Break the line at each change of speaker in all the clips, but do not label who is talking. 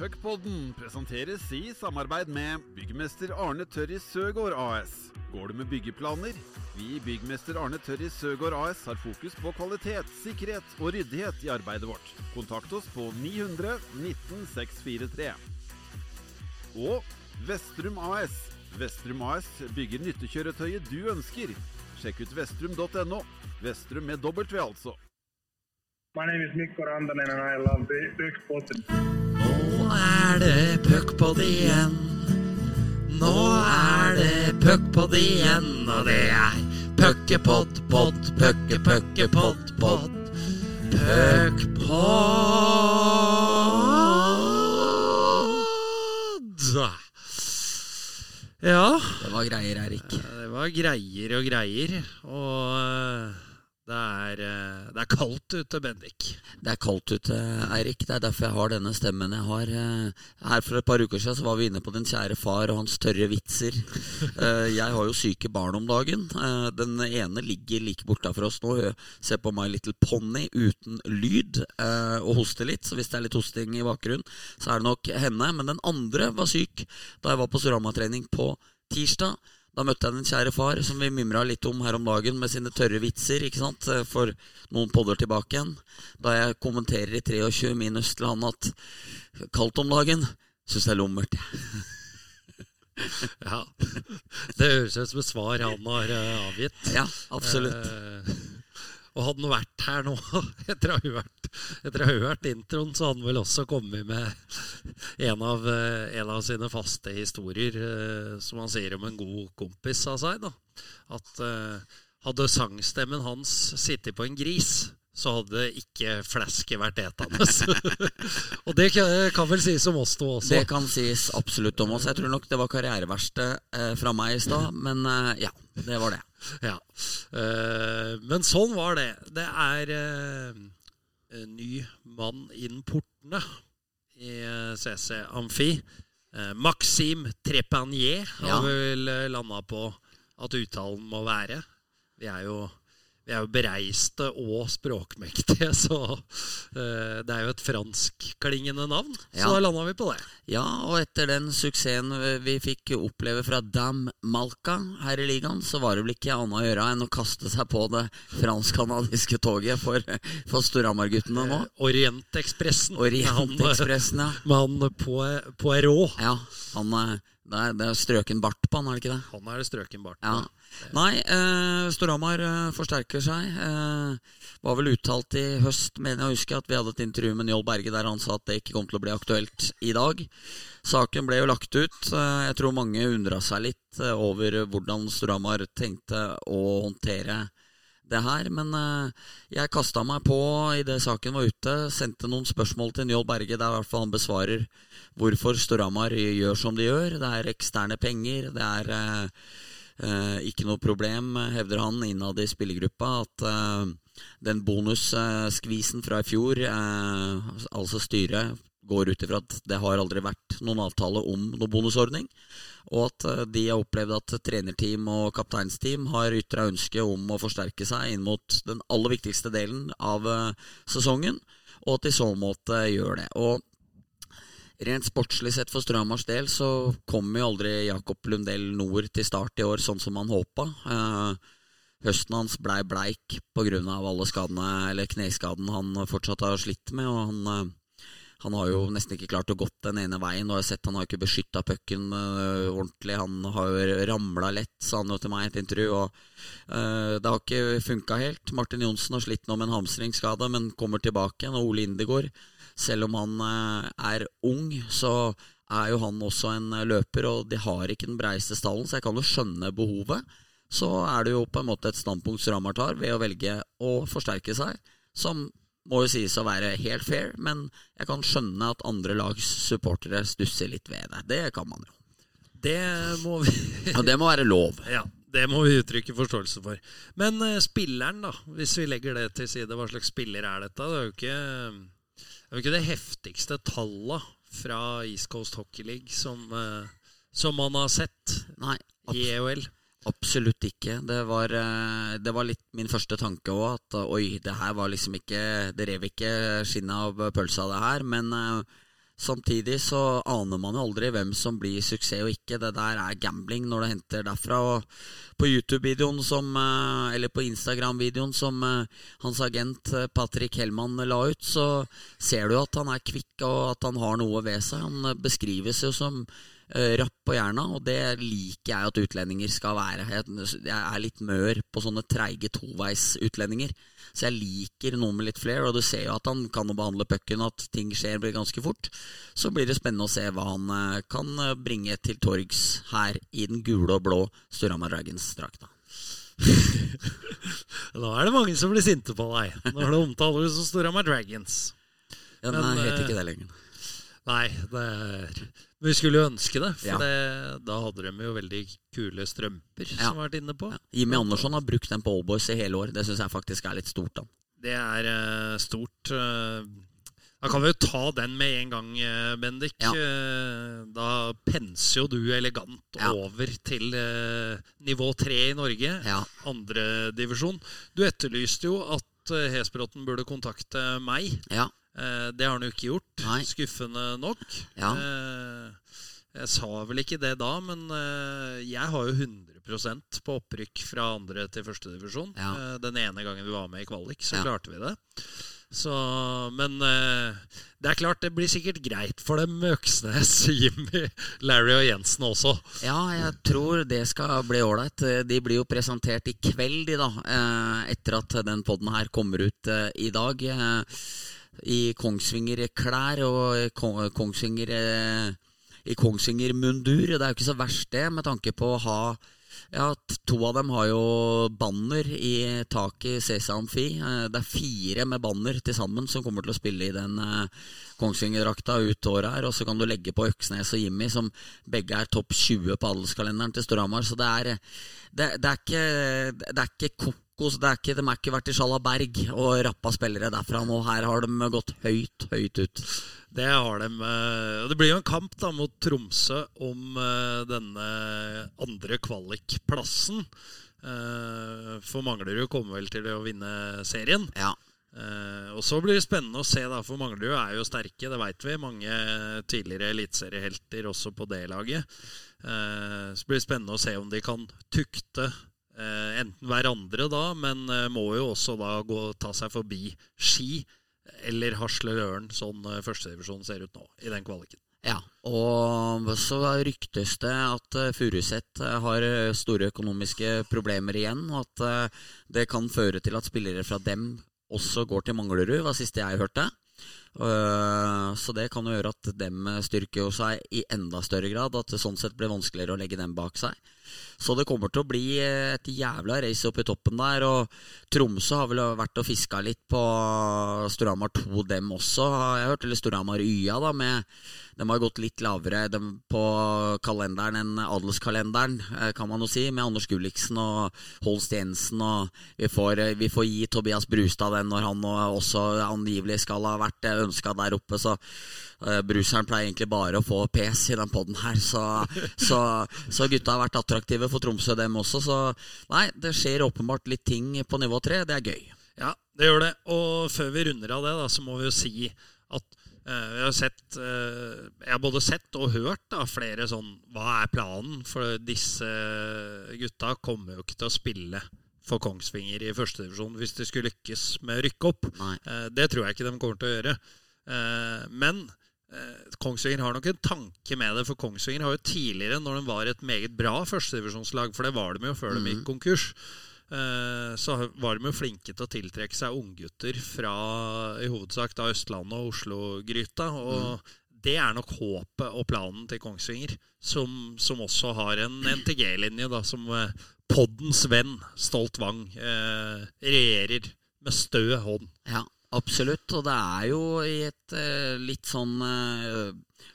Puckpodden presenteres i samarbeid med byggmester Arne Tørris Søgaard AS. Går du med byggeplaner? Vi i byggmester Arne Tørris Søgaard AS har fokus på kvalitet, sikkerhet og ryddighet i arbeidet vårt. Kontakt oss på 900 19 643. Og Vestrum AS. Vestrum AS bygger nyttekjøretøyet du ønsker. Sjekk ut vestrum.no. Vestrum med W, altså.
My name is Mikko Rantanen and I love the Puckpodden.
Er det puckpod igjen. Nå er det puckpod igjen, og det er puckepott, pott, pucke, pucke, pott, pott. Puckpod. Ja,
Det var greier, Erik.
det var greier og greier. Og eh, det er, eh, det er kaldt ute, Bendik.
Det er kaldt ute, Eirik. Det er derfor jeg har denne stemmen jeg har. Eh, Her For et par uker siden så var vi inne på din kjære far og hans tørre vitser. Eh, Jeg har jo syke barn om dagen. Den ene ligger like bortafor oss nå. Ser på My Little Pony uten lyd og hoster litt. Så hvis det er litt hosting i bakgrunnen, så er det nok henne. Men den andre var syk da jeg var på Surama-trening på tirsdag. Da møtte jeg den kjære far, som vi mimra litt om her om dagen, med sine tørre vitser, ikke sant, for noen podder tilbake igjen. Da jeg kommenterer i 23 minus til han at kaldt om dagen, syns jeg er lummert.
Ja, Det høres ut som et svar han har eh, avgitt.
Ja, absolutt.
Og hadde han vært her nå etter å ha hørt, etter å ha hørt introen, så hadde han vel også kommet med en av, eh, en av sine faste historier, eh, som han sier om en god kompis av seg. da. At eh, hadde sangstemmen hans sittet på en gris, så hadde ikke flasket vært etende. og det kan, kan vel sies om oss to også.
Det kan sies absolutt om oss. Jeg tror nok det var karriereverste eh, fra meg i stad, men eh, ja, det var det.
Ja. Eh, men sånn var det. Det er en ny mann inn portene i CC Amfi. Maxime Trepanier har
Ja.
vel landa på at uttalen må være. Vi er jo, vi er jo bereiste og språkmektige, så eh, det er jo et franskklingende navn. Så
Ja.
da landa vi på det.
Ja, og etter den suksessen vi fikk oppleve fra Dam Malka her i ligaen, så var det vel ikke annet å gjøre enn å kaste seg på det fransk-canadiske toget for, for Storhamar-guttene nå.
Han, eh,
Orientekspressen, ja.
Med han på Poirot.
Ja, han, eh, det, er, det er strøken bart på han, er det ikke det?
Han er det strøken bart.
Ja. Nei, eh, Storhamar eh, forsterker seg. Eh, var vel uttalt i høst, mener jeg å huske, at vi hadde et intervju med Njål Berge der han sa at det ikke kom til å bli aktuelt i dag. Saken ble jo lagt ut. Eh, jeg tror mange undra seg litt eh, over hvordan Storhamar tenkte å håndtere det her, men eh, jeg kasta meg på idet saken var ute. Sendte noen spørsmål til Njål Berge der i hvert fall han besvarer hvorfor Storhamar gjør som de gjør. Det er eksterne penger, det er eh, Eh, ikke noe problem, hevder han innad i spillergruppa, at eh, den bonusskvisen fra i fjor, eh, altså styret, går ut ifra at det har aldri vært noen avtale om noen bonusordning. Og at eh, de har opplevd at trenerteam og kapteinsteam har ytra ønske om å forsterke seg inn mot den aller viktigste delen av eh, sesongen, og at de i så måte gjør det. Og Rent sportslig sett for Strømars del så kom jo aldri Jakob Lundell Nord til start i år sånn som han håpa. Eh, høsten hans blei bleik pga. alle skadene, eller kneskaden han fortsatt har slitt med. og han... Han har jo nesten ikke klart å gått den ene veien. Og jeg har sett Han har ikke beskytta pucken uh, ordentlig. Han har jo ramla lett, sa han jo til meg i et intervju. Og uh, Det har ikke funka helt. Martin Johnsen har slitt nå med en hamstringsskade, men kommer tilbake igjen. Og Ole Indegård, selv om han uh, er ung, så er jo han også en løper, og de har ikke den breiste stallen, så jeg kan jo skjønne behovet. Så er det jo på en måte et standpunkt Stramar tar ved å velge å forsterke seg, som må jo sies å være helt fair, men jeg kan skjønne at andre lags supportere stusser litt ved det. Det kan man jo.
Det må vi
Og det må være lov.
Ja, det må vi uttrykke forståelse for. Men uh, spilleren, da, hvis vi legger det til side, hva slags spiller er dette? Det er jo ikke det, jo ikke det heftigste tallet fra East Coast Hockey League som, uh, som man har sett
Nei,
i EOL.
Absolutt ikke. Det var, eh, det var litt min første tanke òg, at eh, oi, det her var liksom ikke Det rev ikke skinnet av pølsa, det her. Men eh, Samtidig så aner man jo aldri hvem som blir suksess og ikke. Det der er gambling når det henter derfra. Og på YouTube-videoen som Eller på Instagram-videoen som hans agent Patrick Hellmann la ut, så ser du at han er kvikk og at han har noe ved seg. Han beskrives jo som rapp på hjerna, og det liker jeg at utlendinger skal være. Jeg er litt mør på sånne treige toveisutlendinger. Så jeg liker noe med litt flere, og du ser jo at han kan behandle pucken, at ting skjer ganske fort. Så blir det spennende å se hva han eh, kan eh, bringe til torgs her i den gule og blå Sturhamar Dragons-drakta.
Nå er det mange som blir sinte på deg når du omtaler det som Storhamar Dragons.
Ja, nei, jeg heter ikke det lenger.
Nei, det er vi skulle jo ønske det, for ja. det, da hadde de jo veldig kule strømper ja. som har vært inne på. Ja.
Jimmy Andersson har brukt den på Allboys i hele år. Det syns jeg faktisk er litt stort. da
Det er uh, stort. Uh, da kan vi jo ta den med en gang, uh, Bendik. Da penser jo du elegant over til nivå tre i Norge. Ja. Andredivisjon. Du etterlyste jo at Hesbråten burde kontakte meg. Ja. Eh, det har han jo ikke gjort. Nei. Skuffende nok. Ja. Eh, jeg sa vel ikke det da, men eh, jeg har jo 100% på opprykk fra andre til førstedivisjon. Ja. Den ene gangen vi var med i kvalik, så ja. klarte vi det. Så, men det er klart, det blir sikkert greit for dem Øksnes, Jimmy, Larry og Jensen også.
Ja, jeg tror det skal bli ålreit. De blir jo presentert i kveld, de, da. Etter at den poden her kommer ut i dag i Kongsvinger-klær og Kongsvinger i Kongsvinger-mundur. Det er jo ikke så verst, det, med tanke på å ha ja, To av dem har jo banner i taket i CC Amfi. Eh, det er fire med banner til sammen som kommer til å spille i den eh, Kongsvinger-drakta ut året her. Og så kan du legge på Øksnes og Jimmy, som begge er topp 20 på adelskalenderen til Storhamar. Så det er, det, det, er ikke, det er ikke Kokos. Det er ikke, de har ikke vært i Sjalaberg og rappa spillere derfra nå. Her har de gått høyt, høyt ut.
Det har de. Eh, det blir jo en kamp da mot Tromsø om eh, denne andre kvalikplassen. Eh, for Manglerud kommer vel til å vinne serien. Ja. og så blir det spennende å se, da, for Manglerud er jo sterke, det veit vi. Mange tidligere eliteseriehelter også på det laget. så blir det spennende å se om de kan tukte enten hverandre, da, men eh, må jo også da gå, ta seg forbi Ski eller Hasle Løren, sånn eh, førstedivisjonen ser ut nå i den kvaliken.
Ja, og så ryktes det at Furuset har store økonomiske problemer igjen. Og at det kan føre til at spillere fra dem også går til Manglerud, var siste jeg hørte. Så det kan jo gjøre at dem styrker jo seg i enda større grad. At det sånn sett blir vanskeligere å legge dem bak seg. Så det kommer til å bli et jævla race opp i toppen der. Og Tromsø har vel vært og fiska litt på Storhamar 2, dem også, har jeg hørt. Eller Storhamar YA, da, med de har gått litt lavere på kalenderen enn adelskalenderen, eh, kan man jo si, med Anders Gulliksen og Holst Jensen. Og vi får, vi får gi Tobias Brustad den når han også angivelig skal ha vært ønska der oppe. Så Bruseren pleier egentlig bare å få pes i den poden her. Så, så, så, gutta har vært attraktive for Tromsø, dem også. Så nei, det skjer åpenbart litt ting på nivå tre. Det er gøy.
Ja, det gjør det. Og før vi runder av det, da, så må vi jo si at Eh, jeg har, sett, eh, jeg har både sett og hørt da, flere sånn Hva er planen? For disse gutta kommer jo ikke til å spille for Kongsvinger i førstedivisjon hvis de skulle lykkes med å rykke opp. Nei. Eh, det tror jeg ikke de kommer til å gjøre. Men Kongsvinger har nok en tanke med det, for Kongsvinger har jo tidligere, når de var et meget bra førstedivisjonslag, for det var de jo før de gikk konkurs, Eh, så var de jo flinke til å tiltrekke seg unggutter fra i hovedsak da Østlandet og Oslo-gryta. Og mm. det er nok håpet og planen til Kongsvinger, som, som også har en NTG-linje, da, som eh, poddens venn Stolt Wang eh, regjerer med stø hånd.
Ja, absolutt. Og det er jo i et eh, litt sånn eh,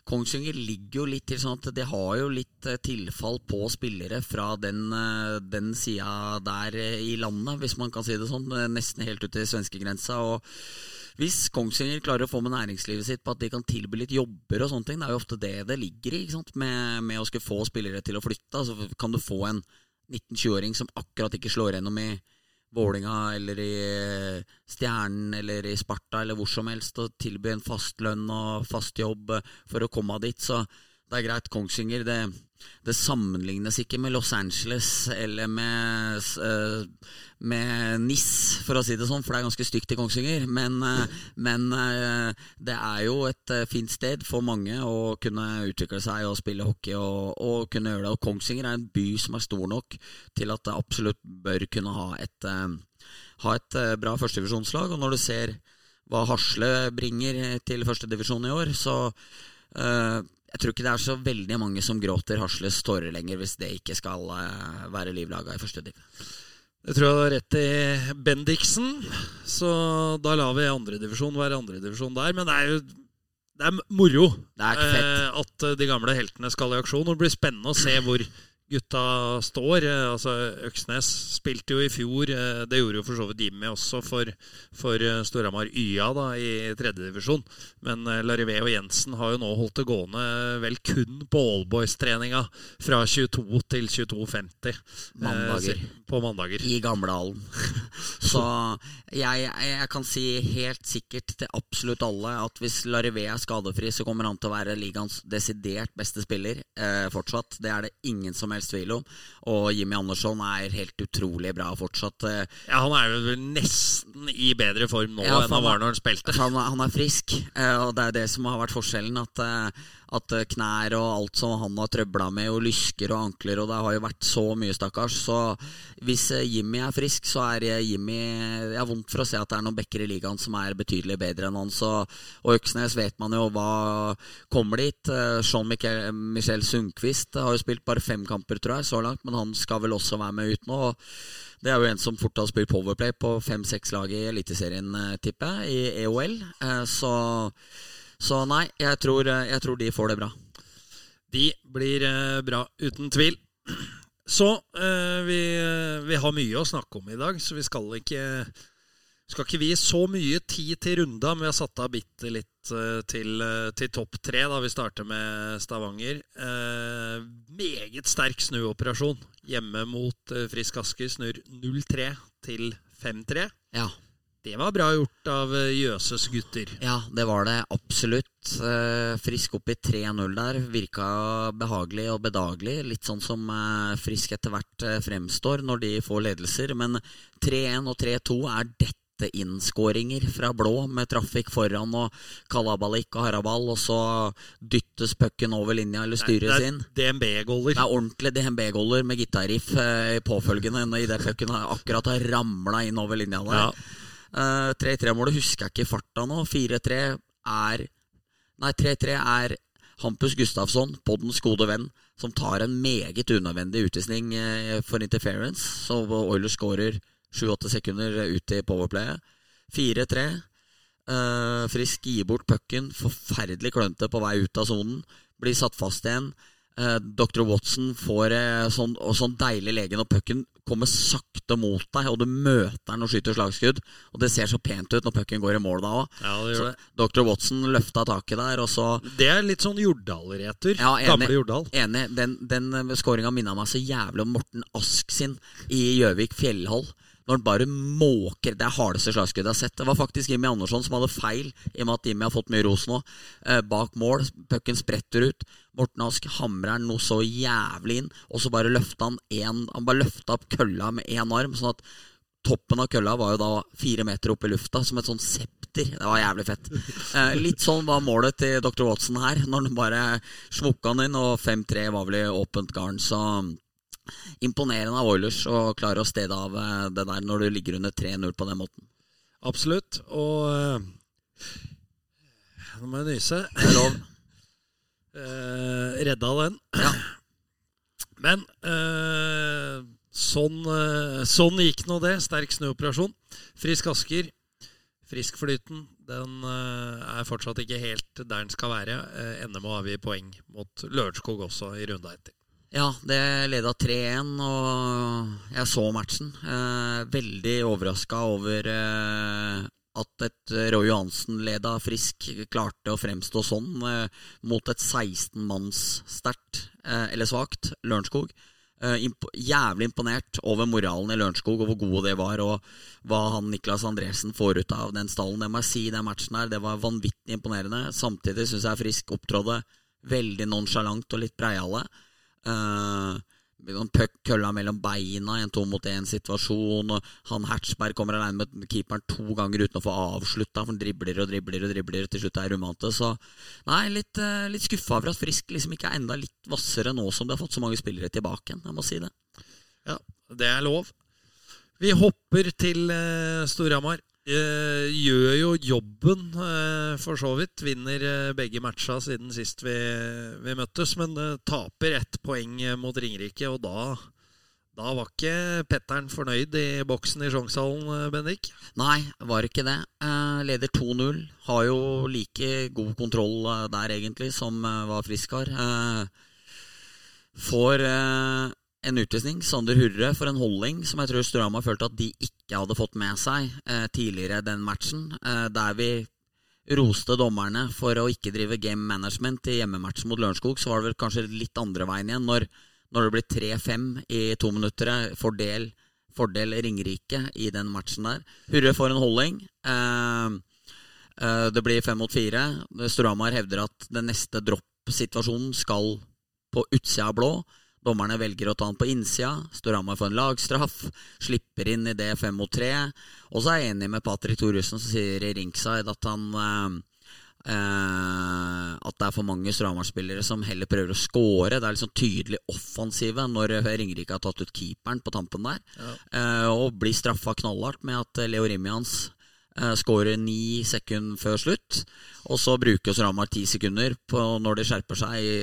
Kongsvinger ligger jo litt til sånn at de har jo litt eh, tilfall på spillere fra den, eh, den sida der eh, i landet, hvis man kan si det sånn. Nesten helt ut til svenskegrensa. Og hvis Kongsvinger klarer å få med næringslivet sitt på at de kan tilby litt jobber og sånne ting, det er jo ofte det det ligger i, ikke sant? Med, med å skulle få spillere til å flytte. Så kan du få en 19-20-åring som akkurat ikke slår gjennom i Vålinga eller i eh, Stjernen eller i Sparta eller hvor som helst og tilby en fast lønn og fast jobb eh, for å komme dit. Så det er greit. Kongsvinger det, det sammenlignes ikke med Los Angeles eller med, uh, med NIS, for å si det sånn, for det er ganske stygt i Kongsvinger. Men, uh, men uh, det er jo et fint sted for mange å kunne utvikle seg og spille hockey og, og, kunne gjøre det. Og Kongsvinger er en by som er stor nok til at det absolutt bør kunne ha et, ha et bra førstedivisjonslag. Og når du ser hva Hasle bringer til førstedivisjon i år, så jeg tror ikke det er så veldig mange som gråter Hasles tårer lenger hvis det ikke skal uh, være livlaga i første div.
Det tror jeg du har rett i Bendiksen, så da lar vi andredivisjon være andredivisjon der. Men det er jo det er moro
det er
eh, at de gamle heltene skal i aksjon. Og det blir spennende å se hvor gutta står. Eh, altså Øksnes spilte jo i fjor. Eh, det gjorde jo for så vidt Jimmy også for, for eh, Storhamar YA da, i tredjedivisjon. Men Larivé og Jensen har jo nå holdt det gående vel kun på Allboys-treninga fra 22 til 22.50.
Mandager.
På mandager.
I gamlehallen. Så jeg, jeg, kan si helt sikkert til absolutt alle at hvis Larivé er skadefri, så kommer han til å være ligaens desidert beste spiller eh, fortsatt. Det er det ingen som helst tvil om. Og Jimmy Andersson er helt utrolig bra fortsatt.
Ja, Han er jo nesten i bedre form nå ja, enn han var når han spilte.
Han, han, er frisk, eh, og det er det som har vært forskjellen. At, eh, at knær og alt som han har trøbla med, og lysker og ankler, og det har jo vært så mye, stakkars. Så hvis Jimmy er frisk, så er Jimmy Jeg har vondt for å se at det er noen backer i ligaen som er betydelig bedre enn han. Så, og Øksnes vet man jo hva kommer dit. Jean Michel Sundquist har jo spilt bare fem kamper tror jeg, så langt, men han skal vel også være med ut nå. Det er jo en som fort har spilt Powerplay på fem-seks lag i Eliteserien, eh, tipper jeg, i EOL. Eh, så, så nei, jeg tror, eh, jeg tror, de får det bra.
De blir bra, uten tvil. Så vi, vi har mye å snakke om i dag, så vi skal ikke skal ikke vi så mye tid til runda, men vi har satt av bitte litt til, til topp tre. da Vi starter med Stavanger. Uh, meget sterk snuoperasjon hjemme mot Frisk Asker. Snur 0-3 til 5-3.
Ja.
Det var bra gjort av Jøses gutter.
Ja, det var det absolutt. Frisk opp i 3-0 der. Virka behagelig og bedagelig. Litt sånn som Frisk etter hvert fremstår når de får ledelser. Men 3-1 og 3-2 er dette innskåringer fra blå med trafikk foran og kalabalik og haraball, og så dyttes pucken over linja eller styres inn.
Det er DNB-goller.
Det er ordentlig DNB-goller med gitarriff eh, påfølgende idet pucken akkurat har ramla inn over linja der. Ja. Uh, eh, 3-3-målet husker jeg ikke i farta nå. 4-3 er Nei, 3-3 er Hampus Gustafsson, poddens gode venn, som tar en meget unødvendig utvisning uh, for interference, så Oilers skårer 7-8 sekunder ut i powerplayet. 4-3. Uh, eh, Frisk gir bort pucken. Forferdelig klønete på vei ut av sonen. Blir satt fast igjen. Uh, eh, Dr. Watson får uh, sånn, sånn deilig lege når pucken kommer sakte mot deg, og du møter den og skyter slagskudd. Og det ser så pent ut når pucken går i mål da òg.
Ja,
Dr. Watson løfta taket der, og så
Det er litt sånn Jordal-retur. Ja, Gamle Jordal.
Enig. Den, den skåringa minna meg så jævlig om Morten Ask sin i Gjøvik fjellhall når han bare måker Det hardeste slagskuddet jeg har sett. Det var faktisk Jimmy Andersson som hadde feil, i og med at Jimmy har fått mye ros nå. Eh, bak mål. Pucken spretter ut. Morten Ask hamrer den noe så jævlig inn, og så bare løfta han en, Han bare løfta opp kølla med én arm, sånn at toppen av kølla var jo da fire meter opp i lufta, som et sånn septer. Det var jævlig fett. Eh, litt sånn var målet til Dr. Watson her, når han bare smukka han inn, og 5-3 var vel i åpent garn, så imponerende av Oilers å klare å stede av eh, det der når du ligger under 3-0 på den måten.
Absolutt. Og uh, Nå må jeg nyse.
Det er lov.
Uh, redda den.
Ja.
Men uh, sånn, sånn, gikk nå det. Sterk snuoperasjon. Frisk Asker. Friskflyten den er fortsatt ikke helt der den skal være. NM må avgi poeng mot Lørenskog også i runda etter.
Ja, det leda 3-1, og jeg så matchen. Eh, veldig overraska over eh, at et Roy Johansen-leda Frisk klarte å fremstå sånn eh, mot et 16 manns sterkt, eh, eller svakt, Lørenskog. Eh, imp jævlig imponert over moralen i Lørenskog og hvor gode det var, og hva han Niklas Andresen får ut av den stallen. Det må jeg si, den matchen her, det var vanvittig imponerende. Samtidig syns jeg Frisk opptrådde veldig nonsjalant og litt breiale. Uh, puck kølla mellom beina i en to mot én-situasjon. og Han Hertzberg kommer alene med keeperen to ganger uten å få avslutta. Han dribler og dribler og dribler, til slutt er Rumante. Så nei, litt, uh, litt skuffa over at Frisk liksom ikke er enda litt hvassere nå som de har fått så mange spillere tilbake igjen. Jeg må si det.
Ja, det er lov. Vi hopper til uh, Storhamar. Uh, gjør jo jobben, uh, for så vidt. Vinner uh, begge matcha siden sist vi, vi møttes, men taper ett poeng mot Ringerike. Og da, da var ikke Petteren fornøyd i boksen i Sjongshallen, Bendik?
Nei, var ikke det. leder 2-0. Har jo like god kontroll der, egentlig, som var Frisk har. får en utvisning. Sander Hurre for en holding som jeg tror Storhamar følte at de ikke hadde fått med seg eh, tidligere den matchen. Eh, der vi roste dommerne for å ikke drive game management i hjemmematchen mot Lørenskog, så var det vel kanskje litt andre veien igjen. Når, når det blir 3-5 i to minutter, fordel, fordel Ringerike i den matchen der. Hurre for en holding. Eh, eh det blir fem mot fire. Storhamar hevder at den neste dropp-situasjonen skal på utsida av blå. Dommerne velger å ta han på innsida. Storhamar får en lagstraff. Slipper inn i det fem mot tre. Og så er jeg enig med Patrick Thoresen som sier i Rinkside at han eh, eh, At det er for mange Storhamar-spillere som heller prøver å score. Det er liksom tydelig offensive når Ringerike har tatt ut keeperen på tampen der. Ja. Eh, og blir straffa knallhardt med at Leo Rimians Skårer ni sekunder før slutt. Og så bruker Sramar ti sekunder når de skjerper seg i,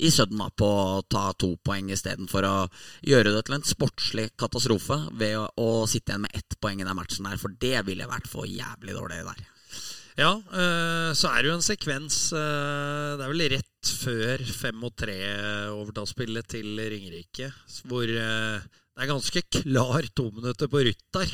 i Sødma på å ta to poeng istedenfor å gjøre det til en sportslig katastrofe ved å, å sitte igjen med ett poeng i den matchen der. For det ville vært for jævlig dårlig der.
Ja, uh, så er det jo en sekvens uh, Det er vel rett før fem mot tre overtallsspillet til Ringerike, hvor det er ganske klar to minutter på Ruth der.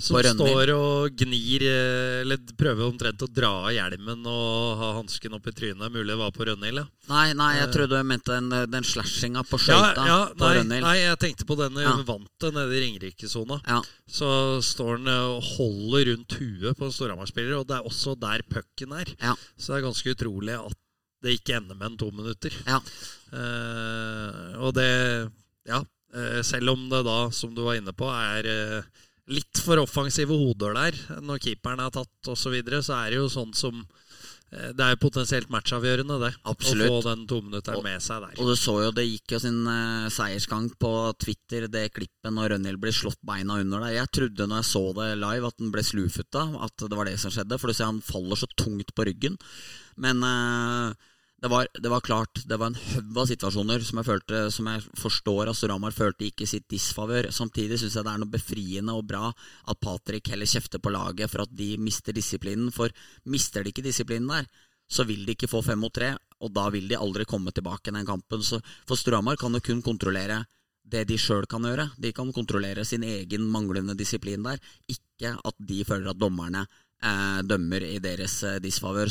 Som står og gnir eh, Eller prøver omtrent å dra av hjelmen og ha hansken opp i trynet. Mulig det var på Rønhild? Ja.
Nei, nei, jeg eh. trodde du mente den, den slashinga på skøyta.
Ja, ja, nei, nei, jeg tenkte på den ja. vante nede i Ringerike-sona. Ja. Så står han eh, og holder rundt huet på en Storhamar-spiller, og det er også der pucken er. Ja. Så det er ganske utrolig at det ikke ender med en to minutter. Ja. Uh, og det Ja. Eh, selv om det da, som du var inne på, er eh, litt for offensive hoder der når keeperen er tatt osv., så, videre, så er det jo sånn som eh, det er jo potensielt matchavgjørende, det. Absolutt. Å få den tominutteren med seg der.
Og du så jo, det gikk jo sin uh, seiersgang på Twitter, det klippet når Rønhild ble slått beina under der. Jeg trodde når jeg så det live, at den ble slufeta, at det var det som skjedde. For du ser han faller så tungt på ryggen. Men uh, det var, det var, klart Det var en haug av situasjoner som jeg følte Som jeg forstår at Storhamar følte ikke sitt disfavør. Samtidig syns jeg det er noe befriende og bra at Patrick heller kjefter på laget for at de mister disiplinen. For mister de ikke disiplinen der, så vil de ikke få fem mot tre, og da vil de aldri komme tilbake i den kampen. Så for Storhamar kan jo kun kontrollere det de sjøl kan gjøre. De kan kontrollere sin egen manglende disiplin der, ikke at de føler at dommerne eh, dømmer i deres eh, disfavør.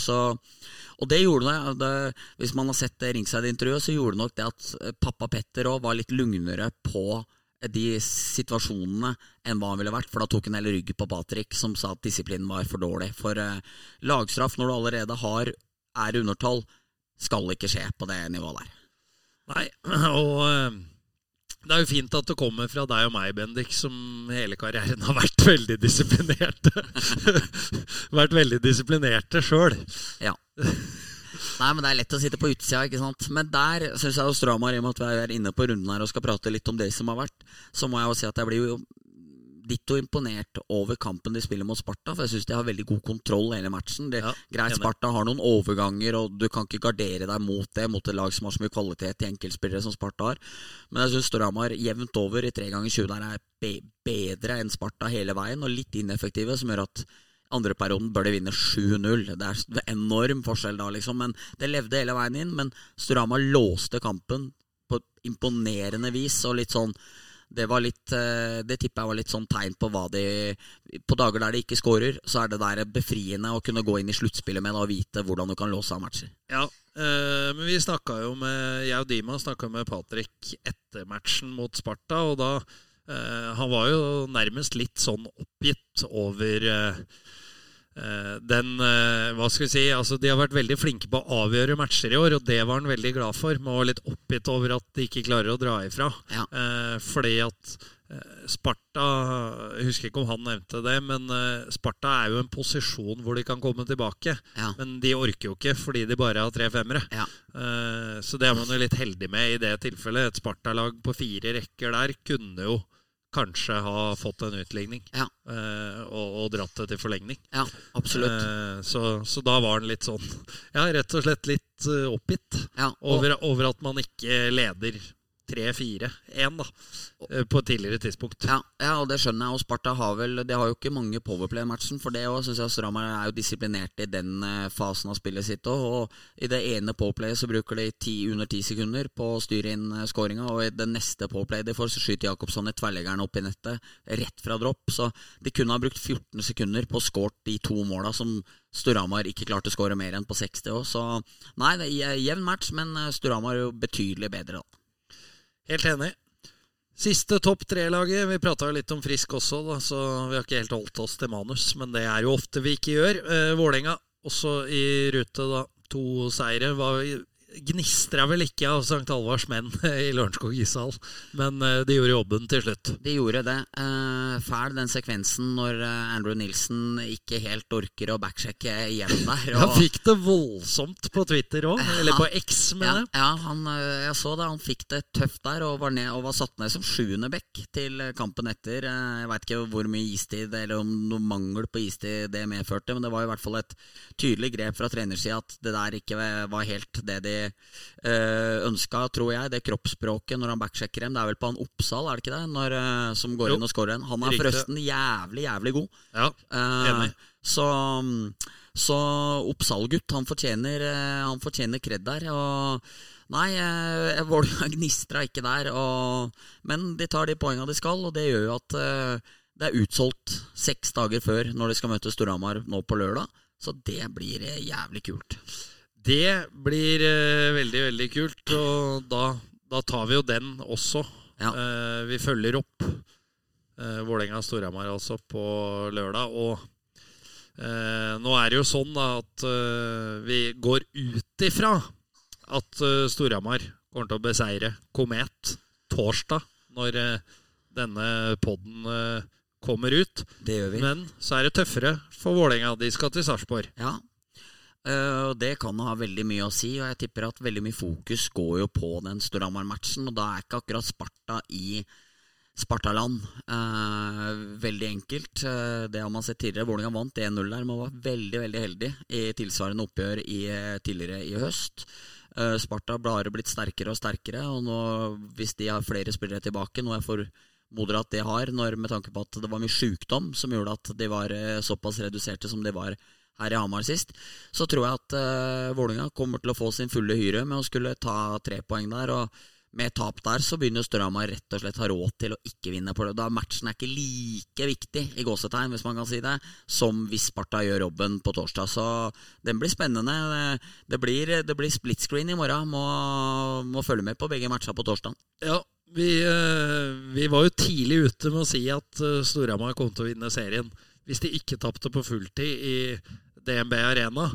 Og det gjorde det, Hvis man har sett det Ringside-intervjuet, så gjorde det nok det at eh, pappa Petter òg var litt lugnere på eh, de situasjonene enn hva han ville vært. For da tok han hele ryggen på Patrick, som sa at disiplinen var for dårlig. For eh, lagstraff når du allerede har, er undertall, skal ikke skje på det nivået der.
Nei, og eh, det er jo fint at det kommer fra deg og meg, Bendik, som hele karrieren har vært veldig disiplinerte. vært veldig disiplinerte sjøl. Ja.
Nei, men Det er lett å sitte på utsida. ikke sant? Men der syns jeg Stramar, i og med at vi er inne på runden her og skal prate litt om det som har vært, så må jeg jo si at jeg blir jo ditto imponert over kampen de spiller mot Sparta. For jeg syns de har veldig god kontroll hele matchen. Det, ja, greit, Sparta har noen overganger, og du kan ikke gardere deg mot det mot et lag som har så mye kvalitet i enkeltspillere som Sparta har. Men jeg syns Storhamar jevnt over i 3 ganger 20 der er be bedre enn Sparta hele veien, og litt ineffektive, som gjør at andre perioden bør de vinne 7-0. Det er enorm forskjell da, liksom. Men det levde hele veien inn. Men Storhamar låste kampen på imponerende vis, og litt sånn det var litt eh, Det tipper jeg var litt sånn tegn på hva de På dager der de ikke scorer, så er det der befriende å kunne gå inn i sluttspillet med og vite hvordan du kan låse av matcher.
Ja, øh, men vi snakka jo med Jeg og Dima snakka med Patrick etter matchen mot Sparta, og da øh, Han var jo nærmest litt sånn oppgitt over eh, den eh, Hva skal vi si? Altså, de har vært veldig flinke på å avgjøre matcher i år, og det var han veldig glad for. Man var litt oppgitt over at de ikke klarer å dra ifra.
Ja.
Eh, fordi at eh, Sparta Jeg husker ikke om han nevnte det, men eh, Sparta er jo en posisjon hvor de kan komme tilbake.
Ja.
Men de orker jo ikke fordi de bare har tre femmere.
Ja.
Eh, så det er man jo litt heldig med i det tilfellet. Et Sparta-lag på fire rekker der kunne jo kanskje ha fått en utligning
Ja.
eh, og, og dratt det til forlengning.
ja, absolutt.
Eh, så, så da var han litt sånn Ja, rett og slett litt eh, oppgitt
Ja, og,
over, over at man ikke leder 3-4-1 da eh, på et tidligere tidspunkt.
ja, ja, og det skjønner jeg. Og Sparta har vel De har jo ikke mange powerplay-matchen, for det òg syns jeg Stramar er jo disiplinert i den eh, fasen av spillet sitt òg. Og i det ene powerplayet så bruker de ti, under ti sekunder på å styre inn uh, skåringa, og i det neste powerplayet de får, så skyter Jakobsson i tverrleggeren opp i nettet rett fra dropp. Så de kunne ha brukt 14 sekunder på å skåre de to måla som Storhamar ikke klarte å skåre mer enn på 60 òg. Så nei, det er jevn match, men eh, Storhamar er jo betydelig bedre, da.
Helt enig. Siste topp tre-laget. Vi prata jo litt om Frisk også, da, så vi har ikke helt holdt oss til manus. Men det er jo ofte vi ikke gjør. Eh, Vålerenga også i rute, da. To seire. Var gnistra vel ikke av St. Halvards menn i Lørenskog ishall, men eh, de gjorde jobben til slutt.
De gjorde det. Eh, fæl den sekvensen når eh, Andrew Nilsen ikke helt orker å backsjekke igjen der.
Han fikk det voldsomt på Twitter òg, eller på X,
ja,
mener jeg.
ja han, eh, jeg så det. Han fikk det tøft der og var, ned, og var satt ned som sjuende back til kampen etter. Jeg veit ikke hvor mye istid eller om noe mangel på istid det medførte, men det var i hvert fall et tydelig grep fra trenersida at det der ikke var helt det de eh, ønska, tror jeg. Det kroppsspråket når han backsjekker dem. Det er vel på han Oppsal, er det ikke det? Når, eh, som går
Jo.
inn og scorer en. Han er
Riktig.
forresten jævlig, jævlig god.
Ja,
Eh,
Enig.
så så Oppsal-gutt, han fortjener eh, Han fortjener kred der. Og nei, eh, Vålerenga gnistra ikke der. Og, men de tar de poengene de skal, og det gjør jo at eh, det er utsolgt seks dager før når de skal møte Storhamar nå på lørdag. Så det blir eh, jævlig kult.
Det blir eh, veldig, veldig kult, og da, da tar vi jo den også.
Ja.
Eh, vi følger opp uh, Vålerenga-Storhamar altså på lørdag. Og eh, nå er det jo sånn da at eh, vi går ut ifra at uh, Storhamar kommer til å beseire Komet torsdag, når eh, denne podden eh, kommer ut.
Det gjør vi.
Men så er det tøffere for Vålerenga. De skal til Sarpsborg.
Ja. Eh, og det kan ha veldig mye å si, og jeg tipper at veldig mye fokus går jo på den Storhamar-matchen. Og da er ikke akkurat Sparta i Spartaland. Eh, veldig enkelt. Eh, det har man sett tidligere. Vålerenga vant 1-0 der, men var veldig veldig heldig i tilsvarende oppgjør i, tidligere i høst. Eh, Sparta har blitt sterkere og sterkere, og nå, hvis de har flere spillere tilbake, noe jeg formoder at de har, når, med tanke på at det var mye sjukdom som gjorde at de var eh, såpass reduserte som de var her i Hamar sist, så tror jeg at uh, Vålinga kommer til å få sin fulle hyre med å skulle ta tre poeng der. og med tap der så begynner Storhamar rett og slett ha råd til å ikke vinne på det. Da Matchen er ikke like viktig i gåsetegn, hvis man kan si det, som hvis Sparta gjør jobben på torsdag. Så den blir spennende. Det blir, det blir split screen i morgen. Må, må følge med på begge matcha på torsdag.
Ja, vi, eh, vi var jo tidlig ute med å si at eh, Storhamar kom til å vinne serien hvis de ikke tapte på fulltid i DNB Arena.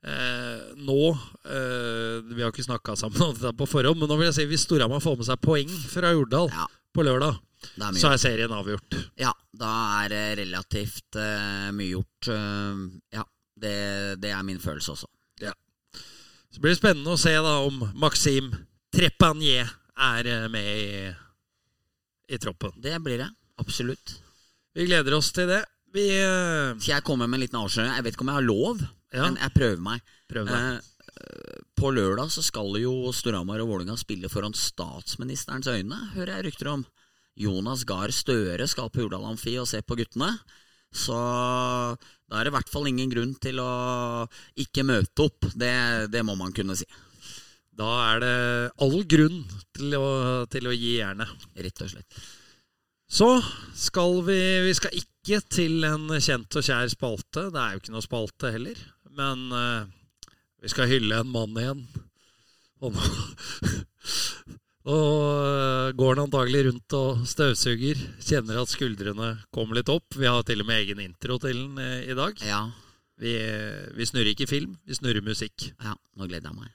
Eh, nå eh, Vi har ikke snakka sammen om dette på forhånd, men nå vil jeg si hvis Storhamar får med seg poeng fra Jordal
Ja,
på lørdag,
er
så er serien avgjort.
Ja, da er det relativt eh, mye gjort. Uh, ja, det, det er min følelse også. Ja.
Så blir det spennende å se da om Maxim Trepanier er eh, med i, i troppen.
Det blir det. Absolutt.
Vi gleder oss til det. Vi uh...
Skal jeg komme med en liten avsløring? Jeg vet ikke om jeg har lov,
Ja,
men jeg prøver meg.
prøv deg.
Uh, på lørdag så skal jo Storhamar og Vålerenga spille foran statsministerens øyne, hører jeg rykter om. Jonas Gahr Støre skal på Jordal Amfi og se på guttene. Så da er det i hvert fall ingen grunn til å ikke møte opp. Det, det må man kunne si.
Da er det all grunn til å, til å gi jernet.
Rett og slett.
Så skal vi Vi skal ikke til en kjent og kjær spalte. Det er jo ikke noe spalte heller. Men uh, vi skal hylle en mann igjen. Og nå Og går han antagelig rundt og støvsuger. Kjenner at skuldrene kommer litt opp. Vi har til og med egen intro til den eh, i dag.
Ja,
Vi, vi snurrer ikke film, vi snurrer musikk.
ja, nå gleder jeg meg.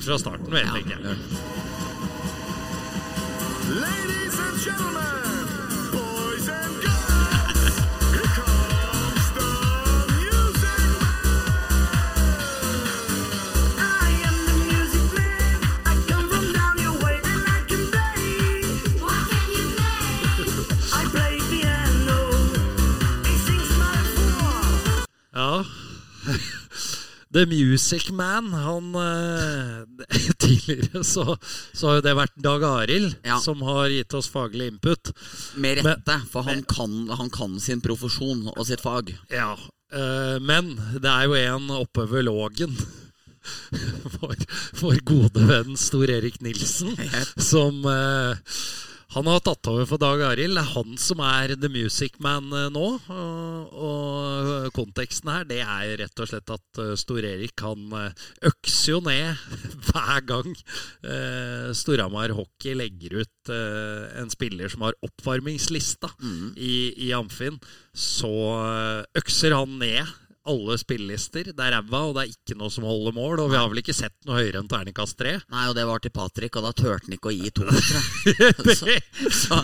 Fra starten, vel, tenker jeg.
Ladies and gentlemen, The Music
Man,
han eh, Tidligere så, så har jo det vært Dag Arild
Ja.
som har gitt oss faglig input.
Med
Men-
rette, for han kan, han kan sin profesjon og sitt fag.
Ja, eh, men det er jo en oppe ved Lågen Vår, vår gode venn Stor Erik Nilsen Som eh, Han har tatt over for Dag Arild. Det er han som er The Music Man eh, nå. Og, konteksten her Det er rett og slett at eh, Stor Erik Han eh, økser jo ned Hver gang Storhamar Hockey legger ut En spiller som har oppvarmingslista i, i Amfinn. Så økser han ned alle spillelister. Det er ræva, og det er ikke noe som holder mål. Og vi har vel ikke sett noe høyere enn terningkast tre.
Nei, og det var til Patrick, og da turte han ikke å gi to.
det,
Så,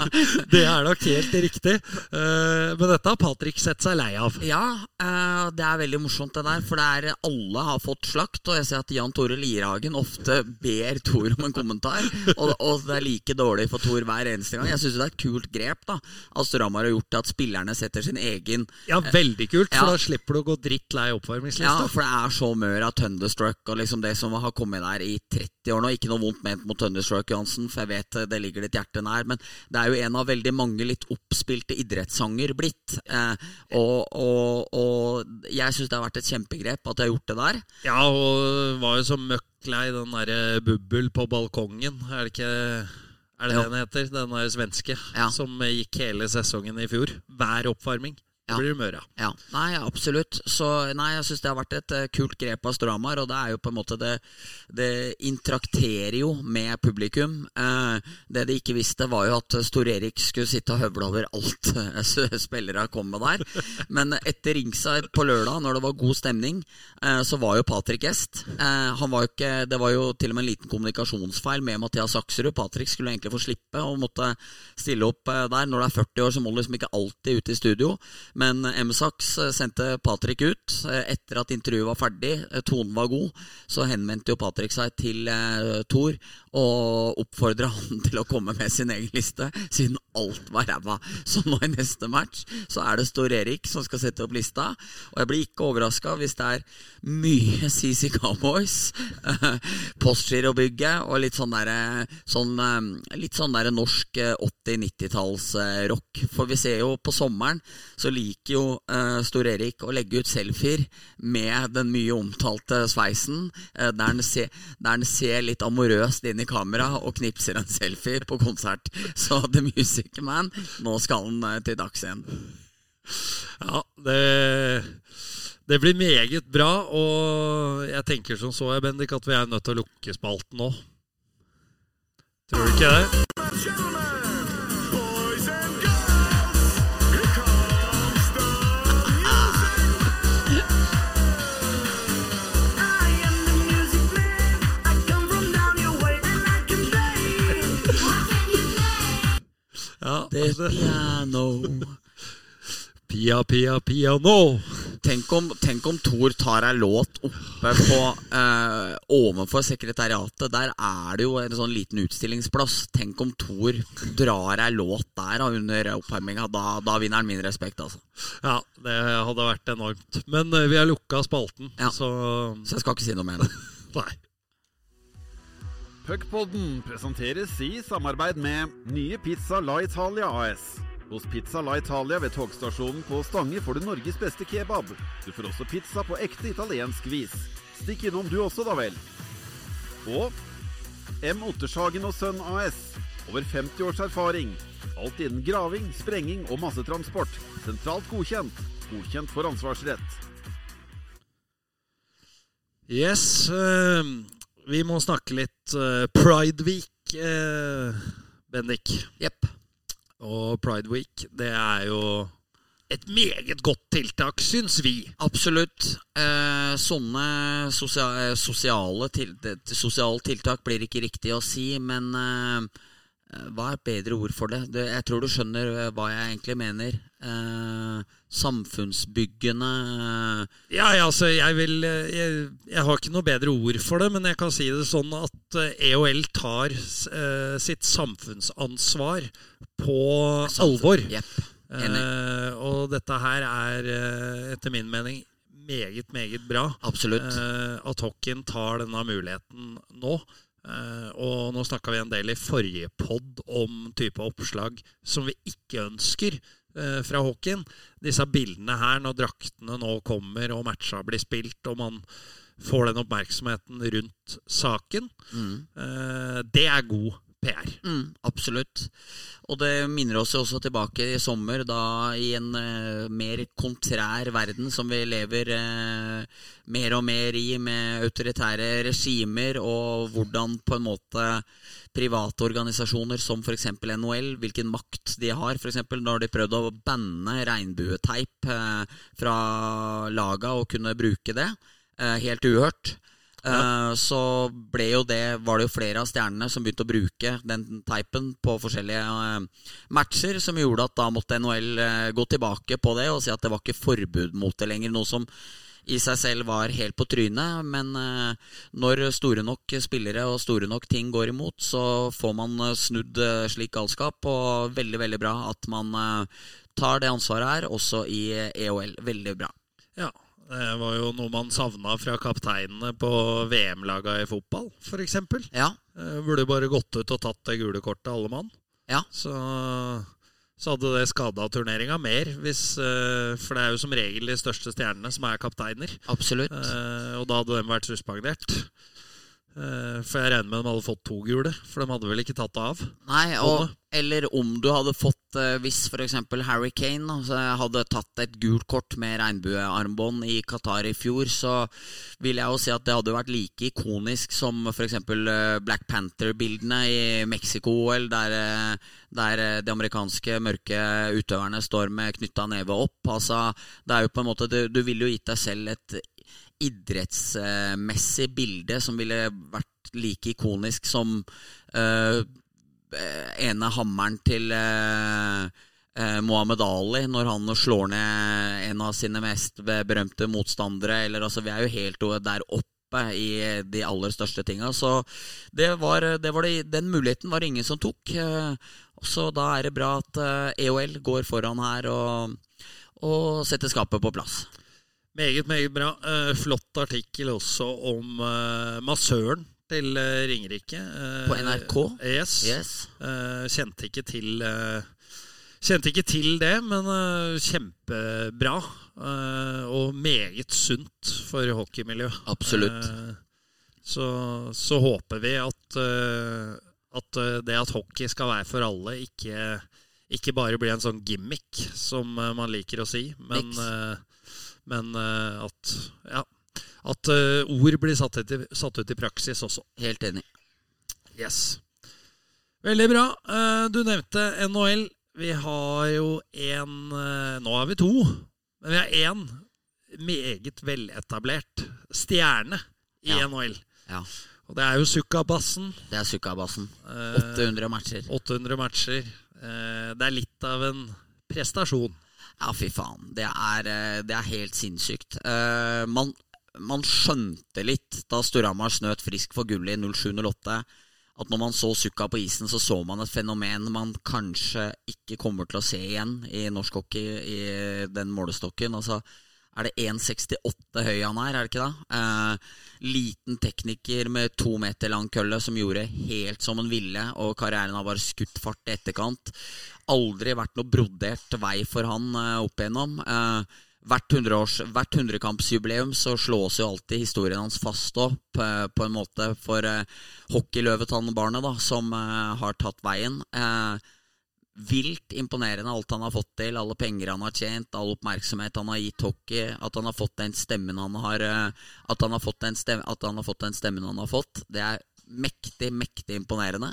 det er nok helt riktig. Uh, men dette har Patrick sett seg lei av.
ja, uh, det er veldig morsomt det der, for det er alle har fått slakt, og jeg ser at Jan Tore Lierhagen ofte ber Tor om en kommentar, og, og det er like dårlig for Tor hver eneste gang. Jeg syns det er et kult grep da, at Storhamar har gjort det at spillerne setter sin egen
Ja, veldig kult, for
Ja.
da slipper du å gå dritt lei
Ja, for det er så mør av Thunderstruck og liksom det som har kommet der i 30 år nå. Ikke noe vondt ment mot Thunderstruck, Johansen, for jeg vet det ligger ditt hjerte nær. Men det er jo en av veldig mange litt oppspilte idrettssanger blitt. Eh, og, og, og jeg syns det har vært et kjempegrep at de har gjort det der.
Ja, og var jo så møkk lei den derre bubbel på balkongen. Er det ikke er det
Jo.
den heter? Den der svenske
Ja.
som gikk hele sesongen i fjor. Hver oppvarming. Det
Ja.
blir mør av.
Ja, nei, absolutt. Så nei, jeg syns det har vært et eh, kult grep av Storhamar, og det er jo på en måte det Det intrakterer jo med publikum. Eh, det de ikke visste, var jo at Stor-Erik skulle sitte og høvle over alt spillere kom med der. Men etter ringside på lørdag, når det var god stemning, eh, så var jo Patrick gjest. Eh, han var jo ikke Det var jo til og med en liten kommunikasjonsfeil med Mathias Aksrud. Patrick skulle egentlig få slippe og måtte stille opp der. Når du er 40 år, så må du liksom ikke alltid ut i studio. Men M-Sax eh, sendte Patrick ut eh, etter at intervjuet var ferdig. eh, Tonen var god. Så henvendte jo Patrick seg til eh, Thor og oppfordra han til å komme med sin egen liste, siden alt var ræva. Så nå i neste match så er det Stor Erik som skal sette opp lista. Og jeg blir ikke overraska hvis det er mye CC Cowboys, eh, Postgirobygget og litt sånn derre sånn, eh, Litt sånn der norsk eh, 80-90-talls-rock. For vi ser jo på sommeren så liker jo uh, Stor Erik å legge ut selfier med den mye omtalte sveisen, uh, der, han ser, ser litt amorøst inn i kamera og knipser en selfie på konsert. Så The Music Man, nå skal han uh, til dags igjen.
Ja, det, det blir meget bra, og jeg tenker som så, Bendik, at vi er nødt til å lukke spalten nå. Tror du ikke det?
The
altså,
piano.
Pia, pia, piano.
Tenk om, tenk om Thor tar ei låt oppe på eh, Ovenfor sekretariatet. Der er det jo en sånn liten utstillingsplass. Tenk om Thor drar ei låt der da, under oppvarminga. Da, da vinner han min respekt, altså.
Ja, det hadde vært enormt. Men eh, vi har lukka spalten,
Ja.
så
Så jeg skal ikke si noe mer. da.
Nei.
Puckpodden presenteres i samarbeid med nye Pizza La Italia AS. Hos Pizza La Italia ved togstasjonen på Stange får du Norges beste kebab. Du får også pizza på ekte italiensk vis. Stikk innom du også, da vel. Og M. Ottershagen og Sønn AS. Over 50 års erfaring. Alt innen graving, sprenging og massetransport. Sentralt godkjent. Godkjent for ansvarsrett.
Yes. eh, vi må snakke litt uh, Pride Week, uh, Bendik.
Jepp.
Og Pride Week, det er jo et meget godt tiltak, syns vi.
Absolutt. Eh, sånne sosia sosiale til sosiale tiltak blir ikke riktig å si, men eh, hva er et bedre ord for det? det? Jeg tror du skjønner eh, hva jeg egentlig mener. Eh, samfunnsbyggende
Ja, ja, altså, jeg vil jeg, jeg har ikke noe bedre ord for det, men jeg kan si det sånn at eh, EOL tar eh, sitt samfunnsansvar på alvor.
Yep.
Eh, og dette her er eh, etter min mening meget, meget bra.
Absolutt.
Eh, at hockeyen tar denne muligheten nå. Uh, og nå snakka vi en del i forrige pod om type oppslag som vi ikke ønsker fra hockeyen. Disse bildene her når draktene nå kommer og matcha blir spilt, og man får den oppmerksomheten rundt saken,
Mm.
eh, det er god PR.
Mm, absolutt. Og det minner oss også tilbake i sommer, da i en uh, mer kontrær verden som vi lever uh, mer og mer i, med autoritære regimer, og hvordan på en måte private organisasjoner som f.eks. NHL, hvilken makt de har. F.eks. når de prøvde å banne regnbueteip uh, fra laga og kunne bruke det. Helt uhørt. Eh, så ble jo det, var det jo flere av stjernene som begynte å bruke den teipen på forskjellige eh, matcher, som gjorde at da måtte NHL eh, gå tilbake på det og si at det var ikke forbud mot det lenger. Noe som i seg selv var helt på trynet, men når store nok spillere og store nok ting går imot, så får man snudd slik galskap, og veldig, veldig bra at man tar det ansvaret her, også i EOL. Veldig bra.
Ja, det var jo noe man savna fra kapteinene på VM-laga i fotball, f.eks.
Ja,
Eh, Burde bare gått ut og tatt det gule kortet, alle mann.
Ja.
Så, så hadde det skada turneringa mer, hvis, eh, for det er jo som regel de største stjernene som er kapteiner.
absolutt.
Eh, og da hadde de vært suspendert. Eh, for jeg regner med de hadde fått to gule, for de hadde vel ikke tatt det av.
Nei, og, eller om du hadde fått eh, Hvis f.eks. Harry Kane altså, hadde tatt et gult kort med regnbuearmbånd i Qatar i fjor, så vil jeg jo si at det hadde vært like ikonisk som f.eks. Black Panther-bildene i Mexico-OL, der, eh, der eh, de amerikanske mørke utøverne står med knytta neve opp. Altså, det er jo på en måte Du, du ville jo gitt deg selv et idrettsmessig bilde som ville vært like ikonisk som uh, ene hammeren til uh, uh, Mohammed Ali når han slår ned en av sine mest berømte motstandere. Eller, altså, vi er jo helt der oppe i de aller største tinga. Så det var, det var det, den muligheten var det ingen som tok. Så da er det bra at EOL går foran her og, og setter skapet på plass.
Meget, meget bra. Eh, flott artikkel også om eh, massøren til eh, Ringerike.
På NRK?
Yes.
Yes.
Kjente ikke til Kjente ikke til det, men kjempebra. og meget sunt for hockeymiljøet.
Absolutt.
Så, så håper vi at, at det at hockey skal være for alle, ikke, ikke bare blir en sånn gimmick, som man liker å si, men,
Niks.
Men eh, at ja, at eh, ord blir satt ut, i, satt ut i praksis også.
Helt enig.
Yes. Veldig bra. Eh, Du nevnte NHL. Vi har jo en eh, Nå har vi to, men vi har én meget veletablert stjerne i
Ja.
NHL.
Ja,
Og det er jo Sukkabassen.
det er Sukkabassen.
Eh,
800 matcher.
800 matcher. Det er litt av en prestasjon.
Ja, fy faen. Det er, eh, det er helt sinnssykt. Eh, man, man skjønte litt da Storhamar snøt frisk for gullet i 07-08, at når man så Sukka på isen, så så man et fenomen man kanskje ikke kommer til å se igjen i norsk hockey i den målestokken. Altså, er det 1,68 høy han er, er det ikke det? Eh, liten tekniker med to meter lang kølle som gjorde helt som han ville, og karrieren har bare skutt fart i etterkant. Aldri vært noe brodert vei for han eh, opp igjennom. Eh, hvert, 100-års, hvert 100-kampsjubileum så slås jo alltid historien hans fast opp eh, på en måte for eh, hockeyløvetannbarnet da, som eh, har tatt veien. Eh, vilt imponerende alt han har fått til, alle penger han har tjent, all oppmerksomhet han har gitt hockey, at han har fått den stemmen han har eh, At han har fått den, stem, han har fått den stemmen han har fått. Det er mektig, mektig imponerende.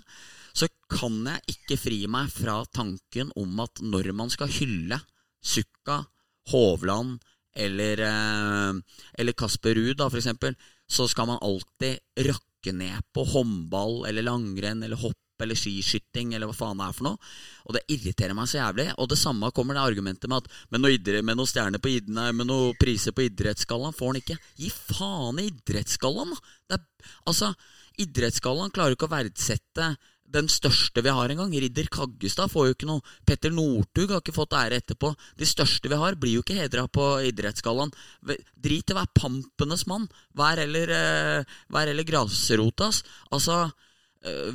Så kan jeg ikke fri meg fra tanken om at når man skal hylle Sukka, Hovland eller, eh, eller Kasper Ruud, for eksempel, så skal man alltid rakke ned på håndball eller langrenn eller hopp eller skiskyting eller hva faen det er for noe. Og det irriterer meg så jævlig. Og det samme kommer det argumentet med at med noe, noe stjerner på nei, med noe priser på idrettsgallaen får han ikke. Gi faen i idrettsgallaen, da! Altså, idrettsgallaen klarer ikke å verdsette den største vi har engang. Ridder Kaggestad får jo ikke noe. Petter Northug har ikke fått ære etterpå. De største vi har, blir jo ikke hedra på idrettsgallaen. Drit i å være pampenes mann. Vær heller, eh, grasrotas. Altså,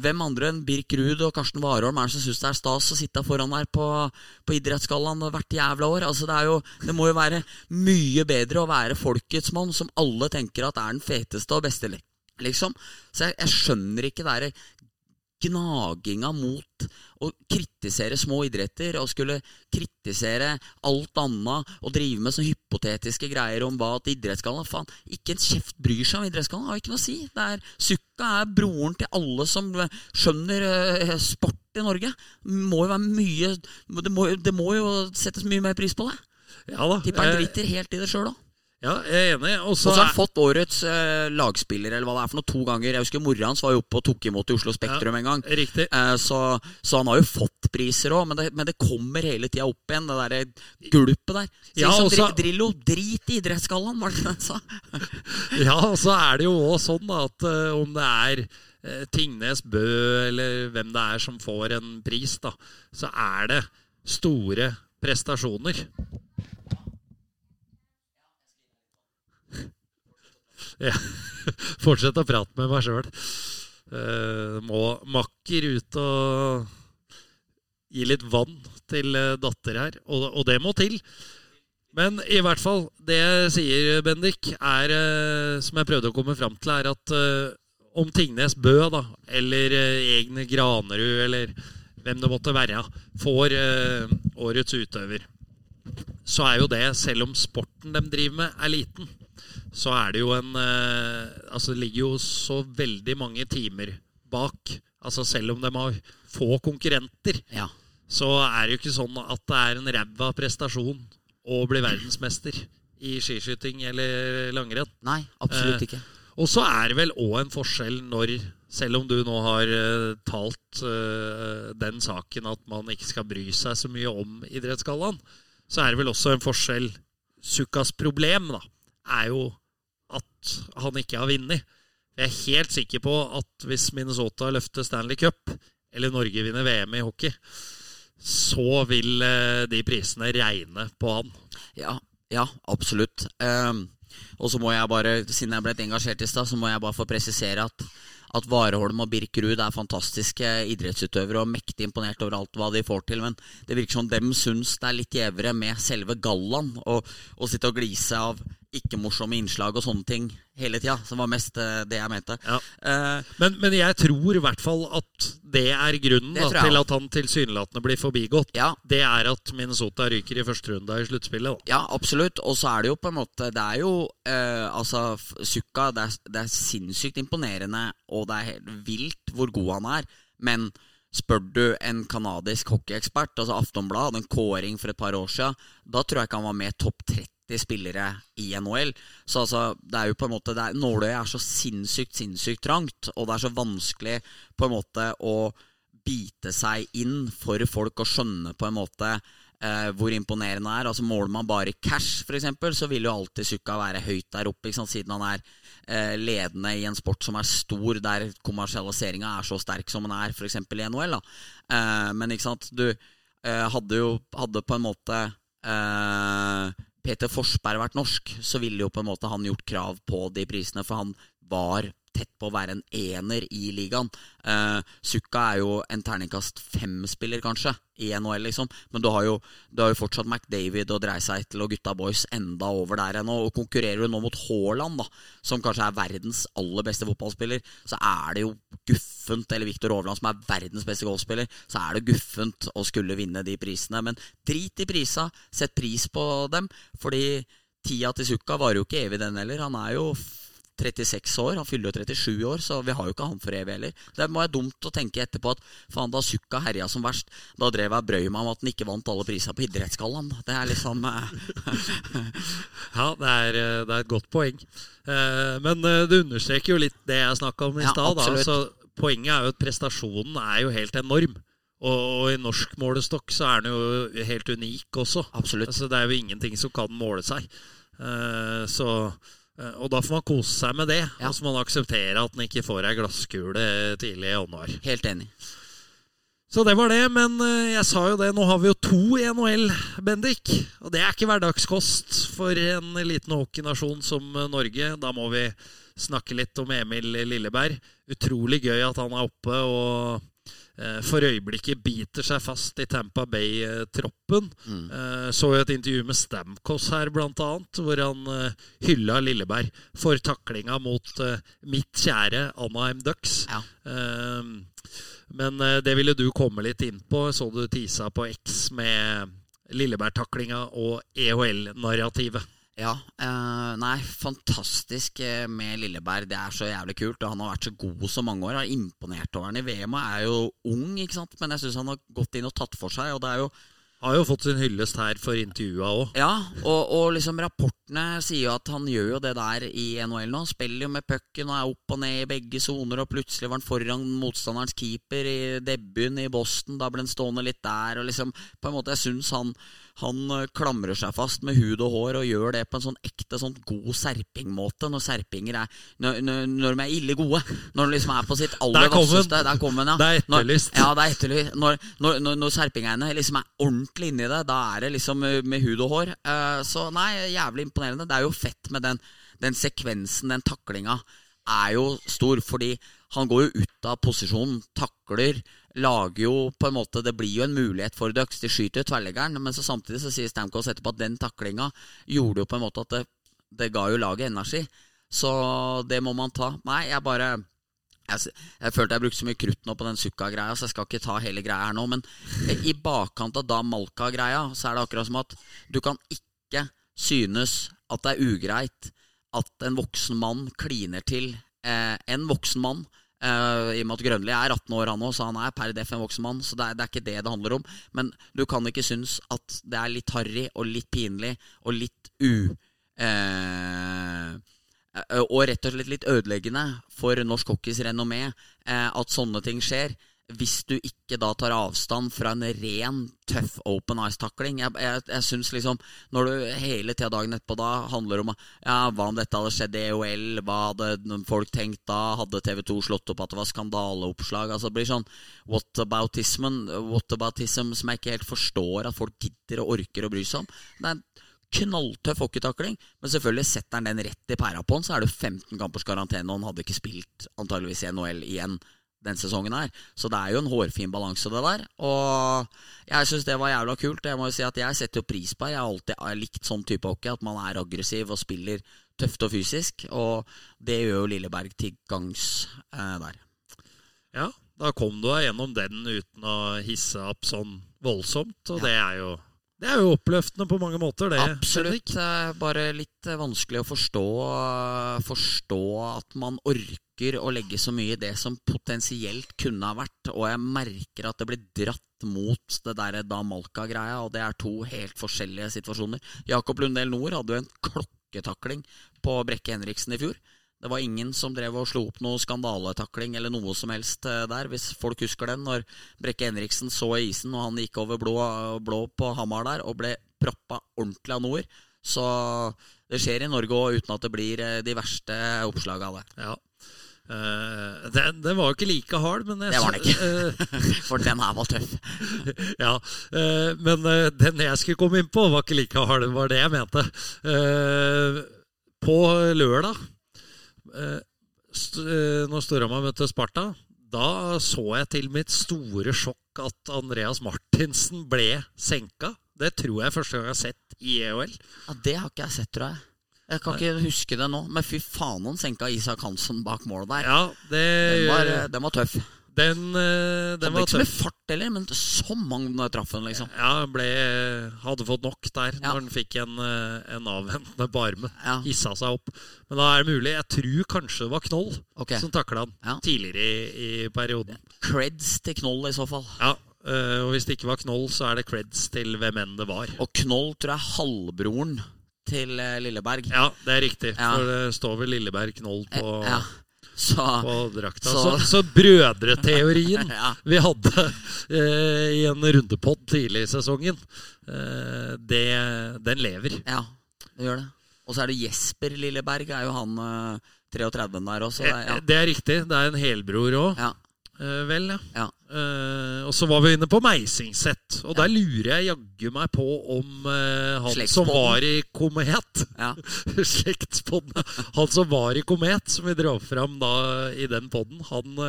hvem andre enn Birk Ruud og Karsten Warholm er det som syns det er stas å sitte foran der på, på idrettsgallaen hvert jævla år? Altså, det, jo, det må jo være mye bedre å være folkets mann, som alle tenker at er den feteste og beste, liksom. Så jeg, jeg skjønner ikke det gnaginga mot å kritisere små idretter og skulle kritisere alt annet og drive med sånne hypotetiske greier om hva at idrettsgalla Faen, ikke en kjeft bryr seg om idrettsgalla. Har ikke noe å si. Det er, Sukka er broren til alle som skjønner uh, sport i Norge. Må jo være mye det må, det må jo settes mye mer pris på det.
Ja da.
Tipper han
eh,
driter helt i det sjøl òg.
Ja, jeg er enig. Og så
har han fått årets eh, lagspiller, eller hva det er for noe, to ganger. Jeg husker mora hans var jo oppe og tok imot i Oslo Spektrum en gang.
Riktig.
Eh, så, så han har jo fått priser òg, men, men det kommer hele tida opp igjen, det derre gulpet der. Så
Ja,
liksom,
så-
Dri- Drillo, drit i idrettsgallaen, var det det han sa?
Ja, og så er det jo òg sånn at uh, om det er uh, Tingnes Bø eller hvem det er som får en pris, da, så er det store prestasjoner. Ja. Fortsett å prate med meg sjøl. må makker ut og gi litt vann til eh, datter her, og, og det må til. Men i hvert fall, det jeg sier, Bendik, er, eh, som jeg prøvde å komme fram til, er at eh, om Tingnes Bø, da, eller eh, egne Granerud, eller hvem det måtte være, får eh, årets utøver, så er jo det, selv om sporten de driver med, er liten, så er det jo en eh, Altså, det ligger jo så veldig mange timer bak. Altså, selv om de har få konkurrenter,
Ja.
så er det jo ikke sånn at det er en ræva prestasjon å bli verdensmester i skiskyting eller langrenn.
Nei, absolutt
Eh,
ikke.
Og så er det vel òg en forskjell når, selv om du nå har uh, talt uh, den saken at man ikke skal bry seg så mye om idrettsgallaen, så er det vel også en forskjell Sukkas problem da, er jo at han ikke har vunnet. Jeg er helt sikker på at hvis Minnesota løfter Stanley Cup, eller Norge vinner VM i hockey, så vil eh, de prisene regne på han.
Ja, ja absolutt. Um, og så må jeg bare, siden jeg ble engasjert i stad, så må jeg bare få presisere at, at Vareholm og Birkerud er fantastiske idrettsutøvere og mektig imponert over alt hva de får til. Men det virker som dem syns det er litt gjevere med selve gallaen. Å sitte og glise av ikke-morsomme innslag og sånne ting hele tida. Som var mest eh, det jeg mente.
Ja.
Uh,
Men, men jeg tror i hvert fall at det er grunnen
Det
da, til at han tilsynelatende blir forbigått.
ja,
Det er at Minnesota ryker i første runde i sluttspillet.
Ja, absolutt. Og så er det jo på en måte Det er jo uh, Altså, Sukka det er, det er sinnssykt imponerende, og det er helt vilt hvor god han er. Men spør du en kanadisk hockeyekspert, altså Aftonblad, hadde en kåring for et par år siden, da tror jeg ikke han var med topp 30 spillere i NHL. Så altså, det er jo på en måte er, Nåløyet er så sinnssykt, sinnssykt trangt, og det er så vanskelig på en måte å bite seg inn for folk å skjønne på en måte eh, hvor imponerende det er. Altså Måler man bare cash, f.eks., så vil jo alltid Sukka være høyt der oppe, siden han er eh, ledende i en sport som er stor, der kommersialiseringa er så sterk som den er, f.eks. i NHL. Da. Eh, men ikke sant, du hadde jo hadde på en måte Peter Forsberg vært norsk, så ville jo på en måte han gjort krav på de prisene, for han var tett på å være en ener i ligaen. Eh, Sukka er jo en terningkast fem-spiller, kanskje, i NHL, liksom. Men du har jo, du har jo fortsatt McDavid og Dreisaitl og gutta boys enda over der ennå. Og konkurrerer du nå mot Haaland, da, som kanskje er verdens aller beste fotballspiller, så er det jo guffent, eller Viktor Hovland, som er verdens beste golfspiller, så er det guffent å skulle vinne de prisene. Men drit i prisa, sett pris på dem, fordi tida til Sukka varer jo ikke evig, den heller. Han er jo 36 år, han fyller jo 37 år, så vi har jo ikke han for evig heller. Det må være dumt å tenke etterpå at faen, da Sukka herja som verst, da drev jeg brøy meg om at han ikke vant alle priser på idrettsgallaen. Det er liksom eh,
Ja, det er, eh, det er et godt poeng. Eh, Men det understreker jo litt det jeg snakka om i
Ja,
stad.
absolutt.
Poenget er jo at prestasjonen er jo helt enorm. Og, i norsk målestokk så er den jo helt unik også.
Absolutt.
Altså, det er jo ingenting som kan måle seg. Så, og da får man kose seg med det.
Ja.
Og så må man akseptere at man ikke får ei glasskule tidlig i januar.
Helt enig.
Så det var det, men eh, jeg sa jo det, nå har vi jo to i NHL, Bendik. Og det er ikke hverdagskost for en liten hockeynasjon som eh, Norge. Da må vi snakke litt om Emil Lilleberg. Utrolig gøy at han er oppe og eh, for øyeblikket biter seg fast i Tampa Bay-troppen.
Mm.
Eh, så jo et intervju med Stamkos her, blant annet, hvor han eh, hylla Lilleberg for taklinga mot eh, mitt kjære Anaheim Ducks.
Ja.
Eh, men eh, det ville du komme litt inn på. Så du tisa på X med Lilleberg-taklinga og EHL-narrativet.
Ja, eh, nei, fantastisk eh, med Lilleberg. Det er så jævlig kult. Og han har vært så god så mange år. Har imponert over han i VM. og Er jo ung, ikke sant? men jeg syns han har gått inn og tatt for seg. Og det er jo
Har jo fått sin hyllest her for intervjua òg.
Ja, og, og liksom rapportene sier jo at han gjør jo det der i NHL nå. Spiller jo med pucken og er opp og ned i begge soner, og plutselig var han foran motstanderens keeper i debuten i Boston. Da ble han stående litt der, og liksom På en måte, jeg syns han han eh, klamrer seg fast med hud og hår og gjør det på en sånn ekte sånn god serpingmåte. Når serpinger er Når, når, når de er ille gode. Når de liksom er på sitt aller vasseste. Der kom den, ja.
Det er
Når-
etterlyst.
Ja, det er etterlyst. Når, når, når, når serpingeiene liksom er ordentlig inni det, da er det liksom eh, med hud og hår. Eh, så nei, jævlig imponerende. Det er jo fett med den, den sekvensen, den taklinga, er jo stor. Fordi han går jo ut av posisjonen, takler, lager jo på en måte Det blir jo en mulighet for Ducks. De skyter jo tverrleggeren, men så samtidig så sier Stamkos etterpå at den taklinga gjorde jo på en måte at det, det ga jo laget energi. Så det må man ta. Nei, jeg bare jeg, jeg følte jeg brukte så mye krutt nå på den Sukka-greia, så jeg skal ikke ta hele greia her nå. Men i bakkant av da Malka-greia, så er det akkurat som at du kan ikke synes at det er ugreit at en voksen mann kliner til eh, en voksen mann. eh, I og med at Grønli er 18 år, han òg, så han er per def en voksen mann. Så det er, det er ikke det det handler om. Men du kan ikke synes at det er litt harry og litt pinlig og litt u... Eh, og rett og slett litt ødeleggende for norsk hockeys renommé eh, at sånne ting skjer. Hvis du ikke da tar avstand fra en ren, tøff open ice-takling. Jeg, jeg, jeg synes liksom Når du hele tida dagen etterpå da handler om ja, hva om dette hadde skjedd i EOL, hva hadde folk tenkt da, hadde TV 2 slått opp at det var skandaleoppslag? Altså Det blir sånn whataboutismen, whataboutism som jeg ikke helt forstår at folk gidder og orker å bry seg om. Det er knalltøff hockeytakling, men selvfølgelig setter han den rett i pæra på han, så er det 15 kampers karantene, og han hadde ikke spilt antageligvis i NHL igjen den sesongen her. Så det er jo en hårfin balanse, det der. Og jeg syns det var jævla kult. Jeg må jo si at jeg setter jo pris på det. Jeg har alltid likt sånn type hockey, at man er aggressiv og spiller tøft og fysisk. Og det gjør jo Lilleberg til gangs eh, der.
Ja, da kom du deg gjennom den uten å hisse opp sånn voldsomt, og
Ja.
det er jo det er jo oppløftende på mange måter, det.
Absolutt. Bare litt eh, vanskelig å forstå, eh, forstå at man orker å legge så mye i det som potensielt kunne ha vært. Og jeg merker at det blir dratt mot det der da Malka-greia, og det er to helt forskjellige situasjoner. Jakob Lundell Nord hadde jo en klokketakling på Brekke Henriksen i fjor. Det var ingen som drev og slo opp noe skandaletakling eller noe som helst eh, der, hvis folk husker den. Når Brekke Henriksen så isen, og han gikk over blå, blå på Hamar der og ble proppa ordentlig av nord. Så det skjer i Norge òg, uten at det blir eh, de verste oppslaga av det.
Ja. Uh, den, den var jo ikke like hard, men jeg
Det var den ikke.
Uh,
For den her var tøff.
ja, Uh, men den jeg skulle komme inn på, var ikke like hard. Det var det jeg mente. På lørdag når Storhamar møtte Sparta, da så jeg til mitt store sjokk at Andreas Martinsen ble senka. Det tror jeg første gang jeg har sett i EOL.
Ja, Det har ikke jeg sett, tror jeg. Jeg kan ikke huske det nå, men fy faen han senka Isak Hansen bak målet der.
Ja, det
Den, var, eh, den var tøff.
Den, eh, den
det
var
ikke så mye fart heller, men så mange traff den, liksom.
Ja, ble, hadde fått nok der
Ja.
når han fikk en, eh, en avventende barme.
Ja.
Hissa seg opp. Men da er det mulig. Jeg tror kanskje det var Knoll
okay.
som takla han
Ja.
tidligere i, i perioden.
Creds til Knoll i så fall.
Ja, eh, Og hvis det ikke var Knoll, så er det creds til hvem enn det var.
Og Knoll tror jeg er halvbroren til eh, Lilleberg.
Ja, det er riktig.
Ja.
For det står vel Lilleberg Knoll på,
Ja. Så
på drakta.
Så-
Så, brødreteorien
Ja.
vi hadde eh, i en rundepod tidlig i sesongen, eh, det, den lever.
Ja, det gjør det. Og så er det Jesper Lilleberg, er jo han eh, 33 der også. Det, er- ja.
Eh, Det er riktig. Det er en helbror òg.
Ja.
Eh, vel, ja.
Ja.
Eh, og så var vi inne på Meisingset, og der lurer jeg jaggu meg på om eh, han som var i Komet
ja.
Han som var i Komet, som vi dro fram da i den podden, han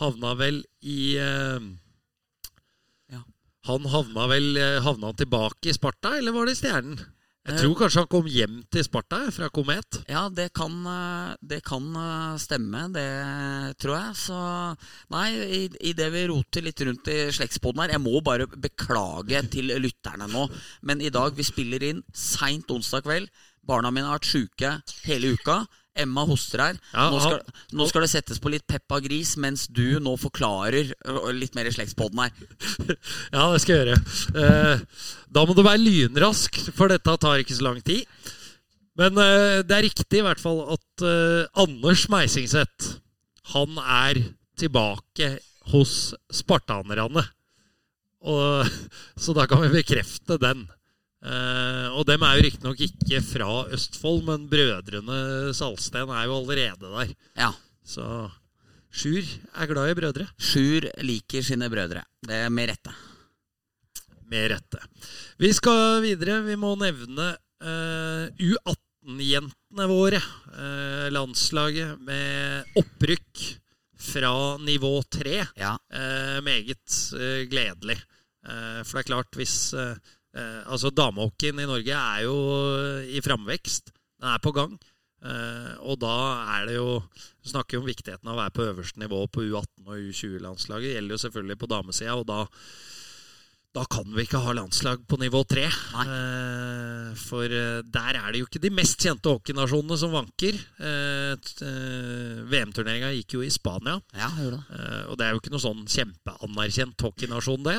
havna vel i Han havna vel Havna tilbake i Sparta, eller var det Stjernen? Jeg
Eh.
tror kanskje han kom hjem til Sparta fra Komet.
Ja, det kan, eh, det kan eh, stemme, det tror jeg. Så nei, i, i det vi roter litt rundt i slektspodden her Jeg må bare beklage til lytterne nå, men i dag vi spiller inn seint onsdag kveld. Barna mine har vært sjuke hele uka. Emma hoster her.
Ja,
nå, skal, nå skal det settes på litt Peppa Gris, mens du nå forklarer litt mer i slektspodden her.
Ja, det skal jeg gjøre. Eh, da må du være lynrask, for dette tar ikke så lang tid. Men eh, det er riktig i hvert fall at eh, Anders Meisingseth han er tilbake hos spartanerne. Og, så da kan vi bekrefte den. Eh, og dem er jo riktignok ikke fra Østfold, men brødrene Salsten er jo allerede der.
Ja.
Så Sjur er glad i brødre.
Sjur liker sine brødre. Det er med rette.
Med rette. Vi skal videre. Vi må nevne eh, U18-jentene våre. Uh, landslaget med opprykk fra nivå 3.
Ja.
Meget gledelig. For det er klart, hvis eh, eh, Altså, damehockeyen i Norge er jo i framvekst. Den er på gang. Eh, og da er det jo Vi snakker jo om viktigheten av å være på øverste nivå på U18 og U20-landslaget. Gjelder jo selvfølgelig på damesida, og da da kan vi ikke ha landslag på nivå tre. Eh, for eh, der er det jo ikke de mest kjente hockeynasjonene som vanker. Eh, eh, VM-turneringa gikk jo i Spania.
Ja, det.
Eh, og det er jo ikke noe sånn kjempeanerkjent hockeynasjon, det.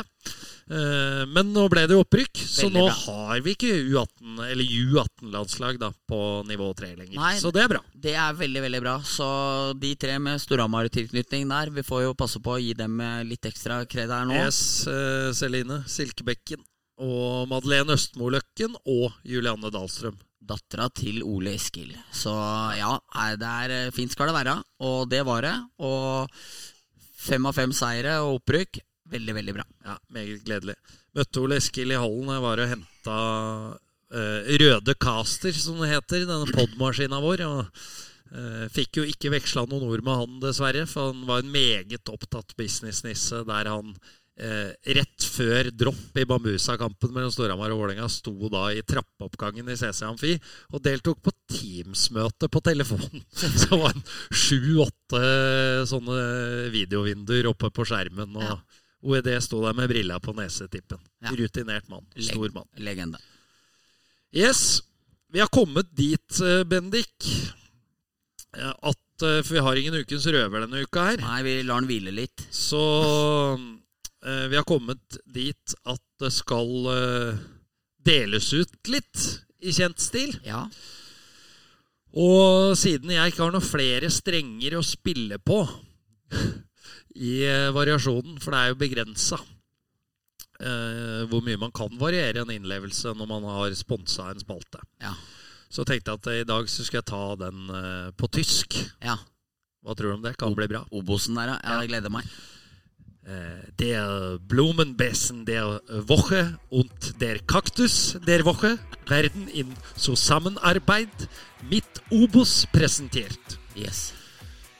Men nå ble det jo opprykk, så nå
bra.
har vi ikke U18 eller U18-landslag da på nivå 3 lenger.
Nei.
Så det er bra.
Det er veldig, veldig bra. Så de tre med Storhamar-tilknytning der, vi får jo passe på å gi dem litt ekstra kred her nå.
Yes, Celine Silkebekken og Madeleine Østmo-Løkken og Julianne Dahlstrøm.
Dattera til Ole Eskil. Så ja, det er eh, fint skal det være. Og det var det. Og fem av fem seire og opprykk. Veldig, veldig bra.
Ja, Meget gledelig. Møtte Ole Eskil i hallen. Jeg var og henta eh, Røde Caster, som det heter. Denne podmaskina vår. Og eh, fikk jo ikke veksla noen ord med han, dessverre. For han var en meget opptatt businessnisse der han eh, rett før dropp i Bambusa-kampen mellom Storhamar og Vålerenga sto da i trappeoppgangen i CC Amfi og deltok på Teams-møte på telefonen. Så det var sju-åtte sånne videovinduer oppe på skjermen. og
Ja.
OED sto der med brilla på nesetippen.
Ja.
Rutinert mann. Stor mann.
Legende.
Yes, vi har kommet dit, eh, Bendik, eh, at eh, For vi har ingen Ukens røver denne uka her.
Nei, vi lar den hvile litt.
Så eh, vi har kommet dit at det skal eh, deles ut litt i kjent stil.
Ja.
Og siden jeg ikke har noen flere strenger å spille på i eh, variasjonen, for det er jo begrensa eh, hvor mye man kan variere en innlevelse når man har sponsa en spalte,
Ja.
så tenkte jeg at eh, i dag så skal jeg ta den eh, på tysk.
ja.
Hva tror du om det? Kan bli bra.
Obosen der, ja. ja. Jeg gleder meg.
Eh, Der Blumenbessen der Woche und der Kaktus der Woche werden in Zusammenarbeit mit Obus präsentiert.
Yes.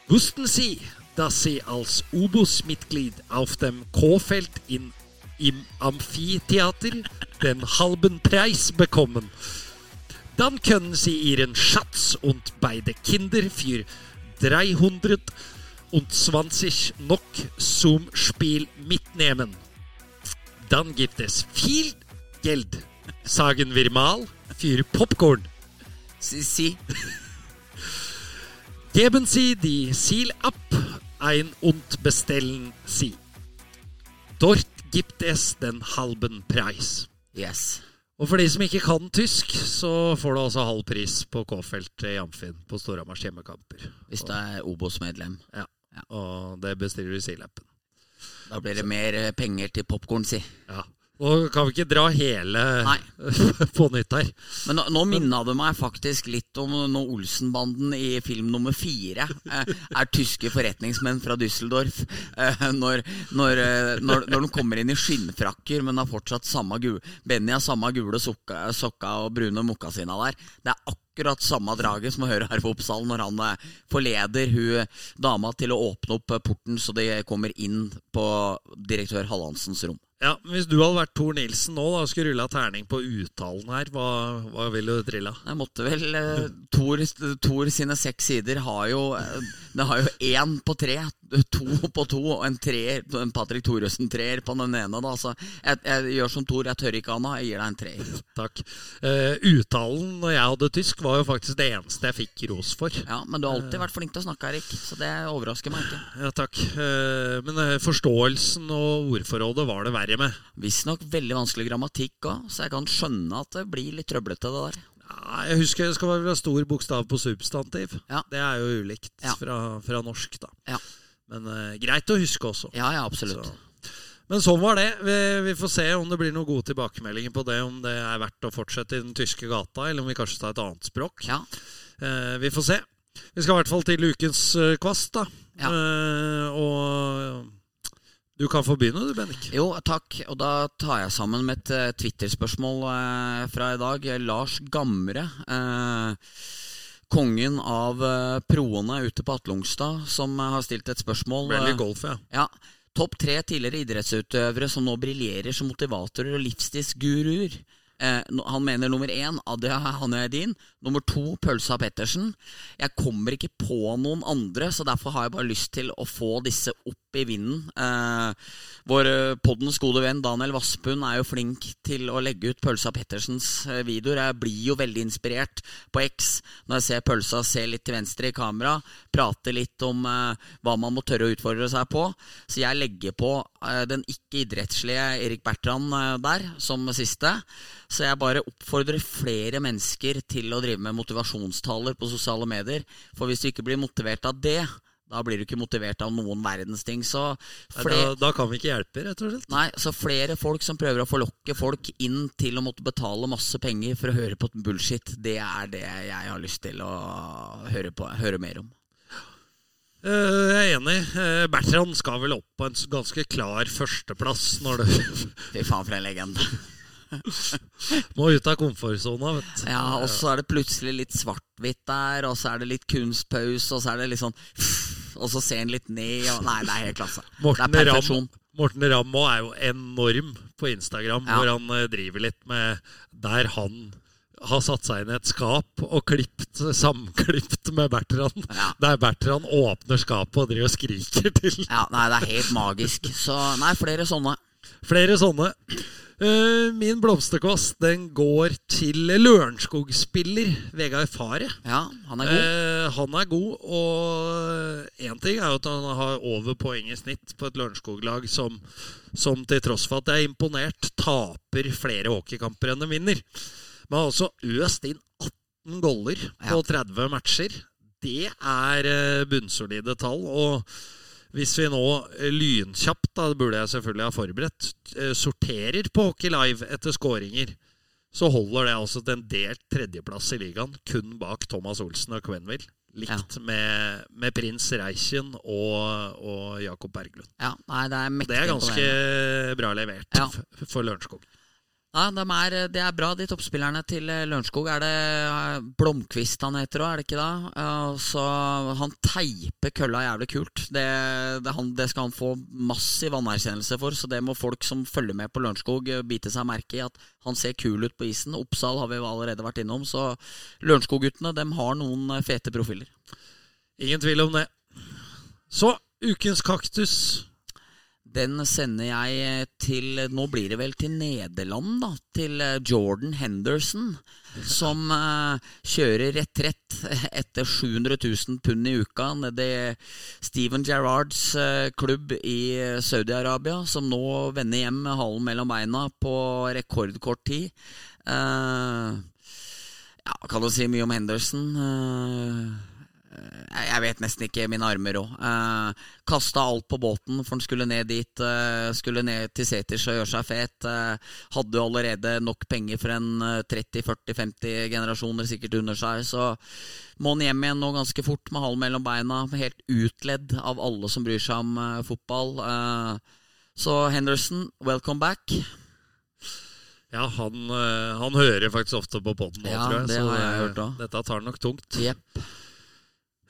Wussten Sie, dass Sie als Ubus-Mitglied auf dem K-Feld im Amphitheater den halben Preis bekommen? Dann können Sie Ihren Schatz und beide Kinder für 320 NOK zum Spiel mitnehmen. Dann gibt es viel Geld, sagen wir mal, für Popcorn.
Si, sie.
Geben Sie die Ziel ab ein und bestellen Sie. Dort gibt es den halben Preis.
Yes.
Og for de som ikke kan tysk, så får du altså halv pris på K-feltet i Amfin på Storhamars hjemmekamper.
Hvis du er Obos-medlem.
Ja. Og det bestiller du i Silappen.
Da blir det mer eh, penger til popkorn, si.
Ja. Og kan vi ikke dra hele
Nei.
på nytt her?
Men nå, nå minna det meg faktisk litt om når Olsenbanden i film nummer fire eh, er tyske forretningsmenn fra Düsseldorf. Eh, når, når, eh, når, når de kommer inn i skinnfrakker, men har fortsatt samme gule Benny har samme gule sokka, sokka og brune mokkasina der. Det er akkurat samme draget som å høre Arve Oppsal når han eh, forleder hun dama til å åpne opp eh, porten så de kommer inn på direktør Hallandsens rom.
Ja, men Hvis du hadde vært Tor Nilsen nå da, og skulle rulla terning på uttalen her, hva, hva ville du trilla?
Jeg måtte vel eh, Tor, Tor sine seks sider har jo eh, Det har jo én på tre, to på to og en treer. En Patrick Thoresen-treer på den ene. da Så jeg, jeg gjør som Thor, jeg tør ikke Anna, Jeg gir deg en treer.
Takk. Uh, uttalen når jeg hadde tysk, var jo faktisk det eneste jeg fikk ros for.
Ja, Men du har alltid vært flink til å snakke, Erik, så det overrasker meg ikke.
Ja, takk. Uh, men eh, forståelsen og ordforrådet var det verre med.
Visstnok veldig vanskelig grammatikk òg, så jeg kan skjønne at det blir litt trøblete, det der.
Jeg husker det skal være stor bokstav på substantiv.
Ja.
Det er jo ulikt
Ja.
fra, fra norsk, da.
Ja.
Men eh, greit å huske også.
Ja, ja, absolutt.
Så. Men sånn var det. Vi, vi får se om det blir noen gode tilbakemeldinger på det. Om det er verdt å fortsette i den tyske gata, eller om vi kanskje tar et annet språk.
Ja,
Eh, vi får se. Vi skal i hvert fall til ukens uh, kvast, da.
Ja.
Eh, og du kan få begynne, du, Bennik.
Jo, takk. Og da tar jeg sammen med et uh, Twitter-spørsmål uh, fra i dag. Lars Gamre. Eh, kongen av uh, proene ute på Atlungstad, som uh, har stilt et spørsmål.
Ble
eh,
golf, ja.
Ja. Topp tre tidligere idrettsutøvere som nå briljerer som motivatorer og livsstilsguruer. Eh, han mener nummer én Adia Hanedin. Nummer to Pølsa Pettersen. Jeg kommer ikke på noen andre, så derfor har jeg bare lyst til å få disse opp i vinden. Eh, vår eh, poddens gode venn Daniel Vassbund er jo flink til å legge ut Pølsa Pettersens eh, videoer. Jeg blir jo veldig inspirert på X når jeg ser Pølsa se litt til venstre i kamera, prate litt om eh, hva man må tørre å utfordre seg på. Så jeg legger på eh, den ikke-idrettslige Erik Bertrand eh, der som siste. Så jeg bare oppfordrer flere mennesker til å drive med motivasjonstaler på sosiale medier. For hvis du ikke blir motivert av det, da blir du ikke motivert av noen verdens ting. Så flere,
Da, da kan vi ikke hjelpe, rett og slett.
Nei, så flere folk som prøver å forlokke folk inn til å måtte betale masse penger for å høre på bullshit, det er det jeg har lyst til å høre, på, høre mer om.
Eh, jeg er enig. Eh, Bertrand skal vel opp på en ganske klar førsteplass når det
Fy faen, for en legende.
må ut av komfortsona, vet du.
Ja, og så er det plutselig litt svart-hvitt der, og så er det litt kunstpause, og så er det litt sånn Og så ser han litt ned, og Nei, det er helt klasse.
Morten
det er perfeksjon.
Ram, Morten Ramm er jo enorm på Instagram,
Ja.
hvor han eh, driver litt med Der han har satt seg inn i et skap og klippt, samklipt med Bertrand.
Ja.
Der Bertrand åpner skapet og driver og skriker til.
Ja, nei, det er helt magisk. Så nei, flere sånne.
Flere sånne. Eh, min blomsterkvast den går til Lørenskog-spiller Vegard Fare.
Ja, han er god.
Eh, han er god, og én ting er jo at han har over poeng i snitt på et Lørenskog-lag som, som til tross for at det er imponert, taper flere hockeykamper enn de vinner. Men har også øst inn 18 goller på
Ja.
30 matcher. Det er eh, bunnsolide tall. Og hvis vi nå eh, lynkjapt, da, det burde jeg selvfølgelig ha forberedt, eh, sorterer på Hockey Live etter skåringer, så holder det altså til en delt tredjeplass i ligaen, kun bak Thomas Olsen og Quenville. Likt med, med prins Reichen og, og Jakob Berglund.
Ja, nei, det er
Det er ganske bra levert
Ja.
for Lørenskog.
Ja, de er, det er bra, de toppspillerne til eh, Lørenskog. Er det eh, Blomkvist han heter òg, er det ikke det? Så han teiper kølla jævlig kult. Det, det, han, det skal han få massiv anerkjennelse for, så det må folk som følger med på Lørenskog, eh, bite seg merke i. At han ser kul ut på isen. Oppsal har vi allerede vært innom, så Lørenskog-guttene har noen eh, fete profiler.
Ingen tvil om det. Så, ukens kaktus.
Den sender jeg til Nå blir det vel til Nederland, da. Til eh, Jordan Henderson. Som uh, kjører retrett etter 700 000 pund i uka nede i Steven Gerrards uh, klubb i eh, Saudi-Arabia. Som nå vender hjem med halen mellom beina på rekordkort tid. Uh, ja, kan du si mye om Henderson? Eh, jeg jeg vet nesten ikke mine armer òg. Eh, Kasta alt på båten, for han skulle ned dit. Eh, skulle ned til seters og gjøre seg fet. Eh, hadde jo allerede nok penger for en eh, 30-40-50 generasjoner sikkert under seg. Så må han hjem igjen nå ganske fort med halen mellom beina. Helt utledd av alle som bryr seg om eh, fotball. Eh, så Henderson, welcome back.
Ja, han, eh, han hører faktisk ofte på poden nå,
Ja,
tror jeg.
det
så
har jeg hørt også.
dette tar nok tungt.
Jepp.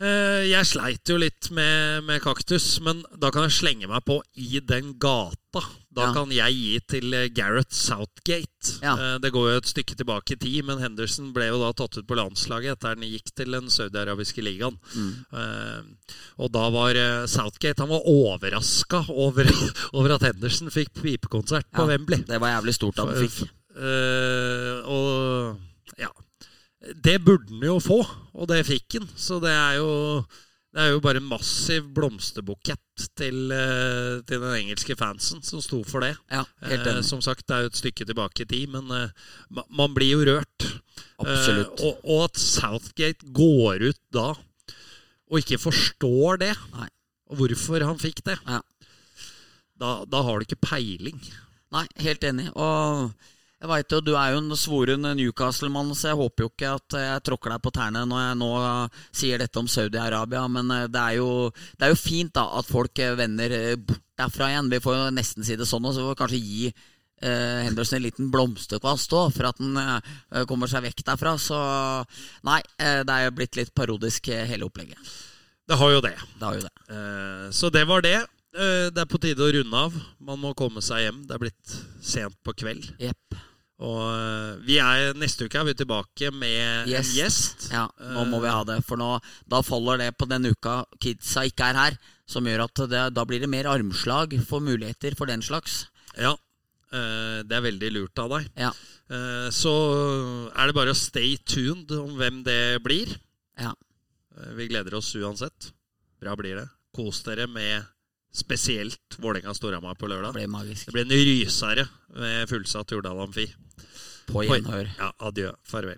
Eh, Jeg sleit jo litt med, med kaktus, men da kan jeg slenge meg på i den gata. Da
Ja.
kan jeg gi til eh, Gareth Southgate.
Ja.
Eh, Det går jo et stykke tilbake i tid, men Henderson ble jo da tatt ut på landslaget etter han gikk til den saudi-arabiske ligaen.
Mm.
Og da var Southgate Han var overraska over, over at Henderson fikk pipekonsert på
Ja,
Wembley.
Det var jævlig stort at han fikk.
Og ja Det burde han jo få, og det fikk han. Så det er jo det er jo bare en massiv blomsterbukett til, eh, til den engelske fansen som sto for det.
Ja, helt
Eh,
enig.
som sagt, det er jo et stykke tilbake i tid, men eh, man blir jo rørt.
Absolutt.
Eh, og, og at Southgate går ut da og ikke forstår det,
Nei.
og hvorfor han fikk det,
Ja.
da, da har du ikke peiling.
Nei, helt enig. Og jeg vet jo, du er jo en svoren Newcastle-mann, så jeg håper jo ikke at jeg tråkker deg på tærne når jeg nå sier dette om Saudi-Arabia, men uh, det er, jo, det er jo fint da at folk uh, vender uh, bort derfra igjen. Vi får jo nesten si det sånn, og så får vi kanskje gi uh, Henderson en liten blomsterkvast òg, for at han uh, kommer seg vekk derfra. Så nei, uh, det er jo blitt litt parodisk, hele opplegget.
Det har jo det.
Det har jo det.
Eh, Så det var det. Eh, Det er på tide å runde av. Man må komme seg hjem. Det er blitt sent på kveld.
Jepp.
Og eh, vi er, neste uke er vi tilbake med
yes.
en gjest.
Ja, nå må vi ha det, for nå, da faller det på den uka kidsa ikke er her, som gjør at det, da blir det mer armslag for muligheter for den slags.
Ja. eh, Det er veldig lurt av deg.
Ja.
Eh, Så er det bare å stay tuned om hvem det blir.
Ja.
Vi gleder oss uansett. Bra blir det. Kos dere med spesielt Vålerenga-Storhamar på
Det
lørdag.
magisk.
Det blir en rysere med fullsatt Jordal Amfi.
På gjenhør.
Ja, adjø. Farvel.